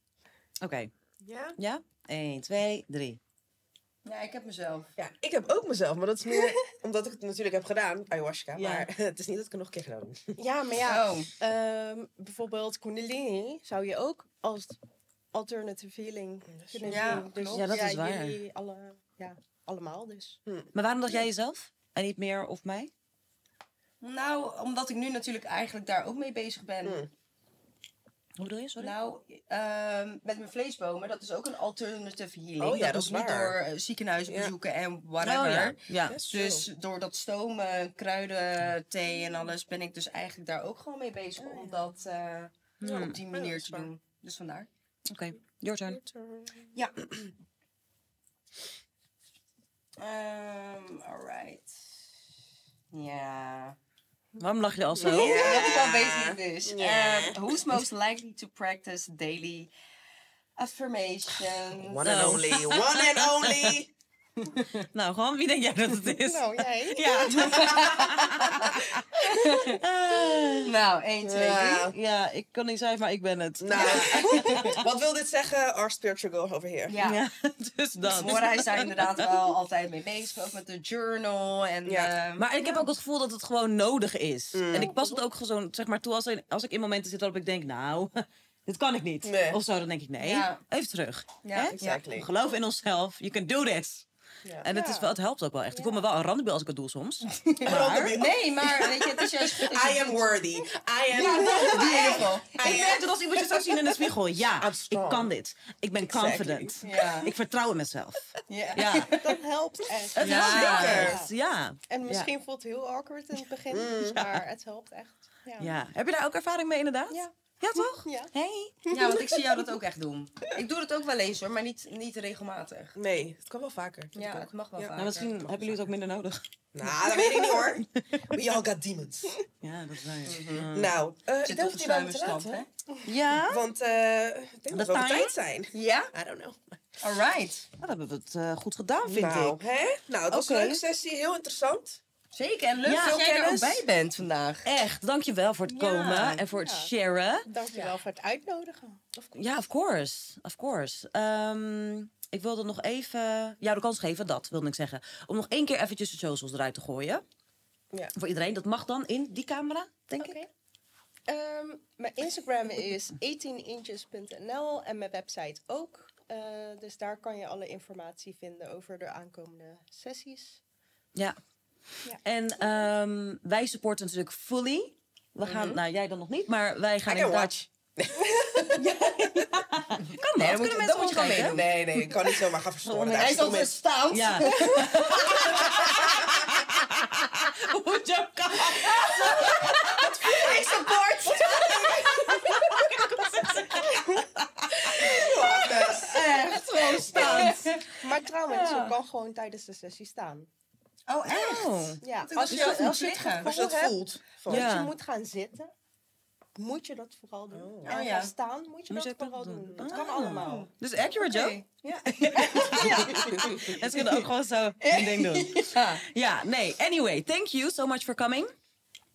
Oké. Ja? Ja? 1, 2, 3. Ja, ik heb mezelf. Ja, ik heb ook mezelf, maar dat is meer [LAUGHS] omdat ik het natuurlijk heb gedaan, ayahuasca. Ja. Maar [LAUGHS] het is niet dat ik het nog een keer gedaan heb. Ja, maar ja, Oh. ehm, bijvoorbeeld Kundalini zou je ook als alternative healing kunnen Ja. Dus. Ja, dat is waar. Jullie alle, ja, allemaal dus. Maar waarom dacht jij jezelf? En niet meer of mij? Nou, omdat ik nu natuurlijk eigenlijk daar ook mee bezig ben. Hmm. Hoe bedoel je? Sorry? Nou, ehm, met mijn vleesbomen, dat is ook een alternative healing. Oh ja, dat is niet waar. door uh, ziekenhuisbezoeken en Oh, whatever. ja. ja. True. Dus door dat stomen, kruiden, thee en alles ben ik dus eigenlijk daar ook gewoon mee bezig om dat eh, op die Ja, manier te doen. Dus vandaar. Oké, your turn. Ja. [CLEARS THROAT] Ehm alright. Ja. Waarom lach je al zo? Ja, dat ik al weet wie het is. Ja. Ehm, who's most likely to practice daily affirmations? One and only, one and only. [LAUGHS] [LAUGHS] Nou, gewoon, wie denk jij dat het is? Nou, jij? [LAUGHS] Ja. [LAUGHS] Nou, 1, 2, 3. Ja. ik kan niet zeggen, maar ik ben het. Nou, wat wil dit zeggen? Our spiritual girl over here. Ja. Ja, dus dat. Mora is daar inderdaad wel altijd mee bezig, ook met de journal. En, Ja. ehm, Maar ik heb ook het gevoel dat het gewoon nodig is. En ik pas het ook gewoon, zeg maar, toe als, er- als ik in momenten zit waarop ik denk, nou, dit kan ik niet. Nee. Of zo, dan denk ik, nee, Ja. even terug. Ja, Hè? exactly. Geloof in onszelf, you can do this. Ja. En het, is wel, het helpt ook wel echt. Ik voel me wel een randebiel als ik het doe soms. [LAUGHS] Maar, Nee, maar weet je, het is juist goed. I am worthy. I am. Geval. Ik merk dat als iemand je zou zien in de spiegel. Ja, ik kan dit. Ik ben Exactly. confident. Ja. Ik vertrouw in mezelf. Ja. Ja, [LAUGHS] Dat helpt echt. het Ja. helpt. Ja. En misschien voelt het heel awkward in het begin, maar het helpt echt. Ja. ja. Heb je daar ook ervaring mee inderdaad? Ja. Ja, toch? Ja. Hey. Ja, want ik zie jou dat ook echt doen. Ik doe het ook wel eens hoor, maar niet, niet regelmatig. Nee, het kan wel vaker. Dat Ja, het mag wel Ja. vaker. Nou, misschien hebben jullie het ook minder nodig. Nou, dat weet ik niet hoor. [LAUGHS] We all got demons. Ja, dat is waar. ja. Nou, eh, ik Zit denk op dat sluimerstand, laten. hè? Ja? Want eh, ik denk dat we op tijd zijn. Ja? I don't know. Alright. Nou, dan hebben we het eh, goed gedaan, vind nou, ik. Hè? Nou, het was Oké. een leuke sessie. Heel interessant. Zeker, en leuk Ja, dat jij er ook bij bent vandaag. Echt, dankjewel voor het Ja. komen en voor het sharen. Dankjewel voor het uitnodigen. Ja, of course. Of course. Ehm, ik wilde nog even jou de kans geven, dat wilde ik zeggen. Om nog één keer eventjes de socials eruit te gooien. Ja. Voor iedereen. Dat mag dan in die camera, denk ik. Ehm, mijn Instagram is 18inches.nl en mijn website ook. Eh, dus daar kan je alle informatie vinden over de aankomende sessies. Ja. Ja. En ehm, wij supporten natuurlijk fully. We gaan, nou jij dan nog niet, maar wij gaan I can inderdaad... watch. [LAUGHS] Kan Nee, dat? dat Kunnen moet, mensen dat moet je gewoon meedoen. Nee, nee, ik kan niet zomaar gaan verstoren. Hij is altijd staand. Ja. [LAUGHS] Hoe je kan. Ik support. Echt, gewoon staand. Maar trouwens, je kan gewoon tijdens de sessie staan. Oh, echt? Oh. Ja, als als je als je het liggen. Als je dat hebt voelt. Van, Ja. dat je moet gaan zitten, moet je dat vooral doen. Oh. En Oh, ja. gaan staan, moet je Moet dat je vooral doen. doen. Dat kan allemaal. Dus accurate, Joe. Oké. Ja. En ze kunnen ook gewoon zo een ding doen. [LAUGHS] Ja. Ja, nee. Anyway, thank you so much for coming.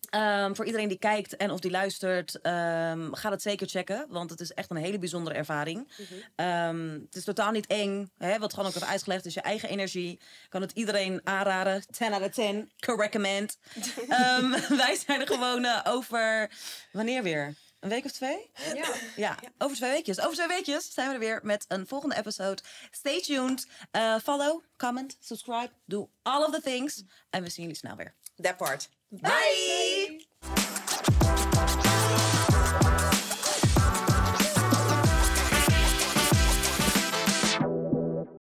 Ehm, voor iedereen die kijkt en of die luistert, ehm, ga het zeker checken. Want het is echt een hele bijzondere ervaring. Ehm, het is totaal niet eng. Hè, wat gewoon ook heeft uitgelegd. Is je eigen energie. Ik kan het iedereen aanraden. 10 out of 10. Can recommend. [LAUGHS] [LAUGHS] Wij zijn er gewoon eh, over... Wanneer weer? Een week of twee? Ja. Ja, over twee weekjes. Over twee weekjes zijn we er weer met een volgende episode. Stay tuned. Eh, follow, comment, subscribe. Doe all of the things. En we zien jullie snel weer. That part. Bye. Bye.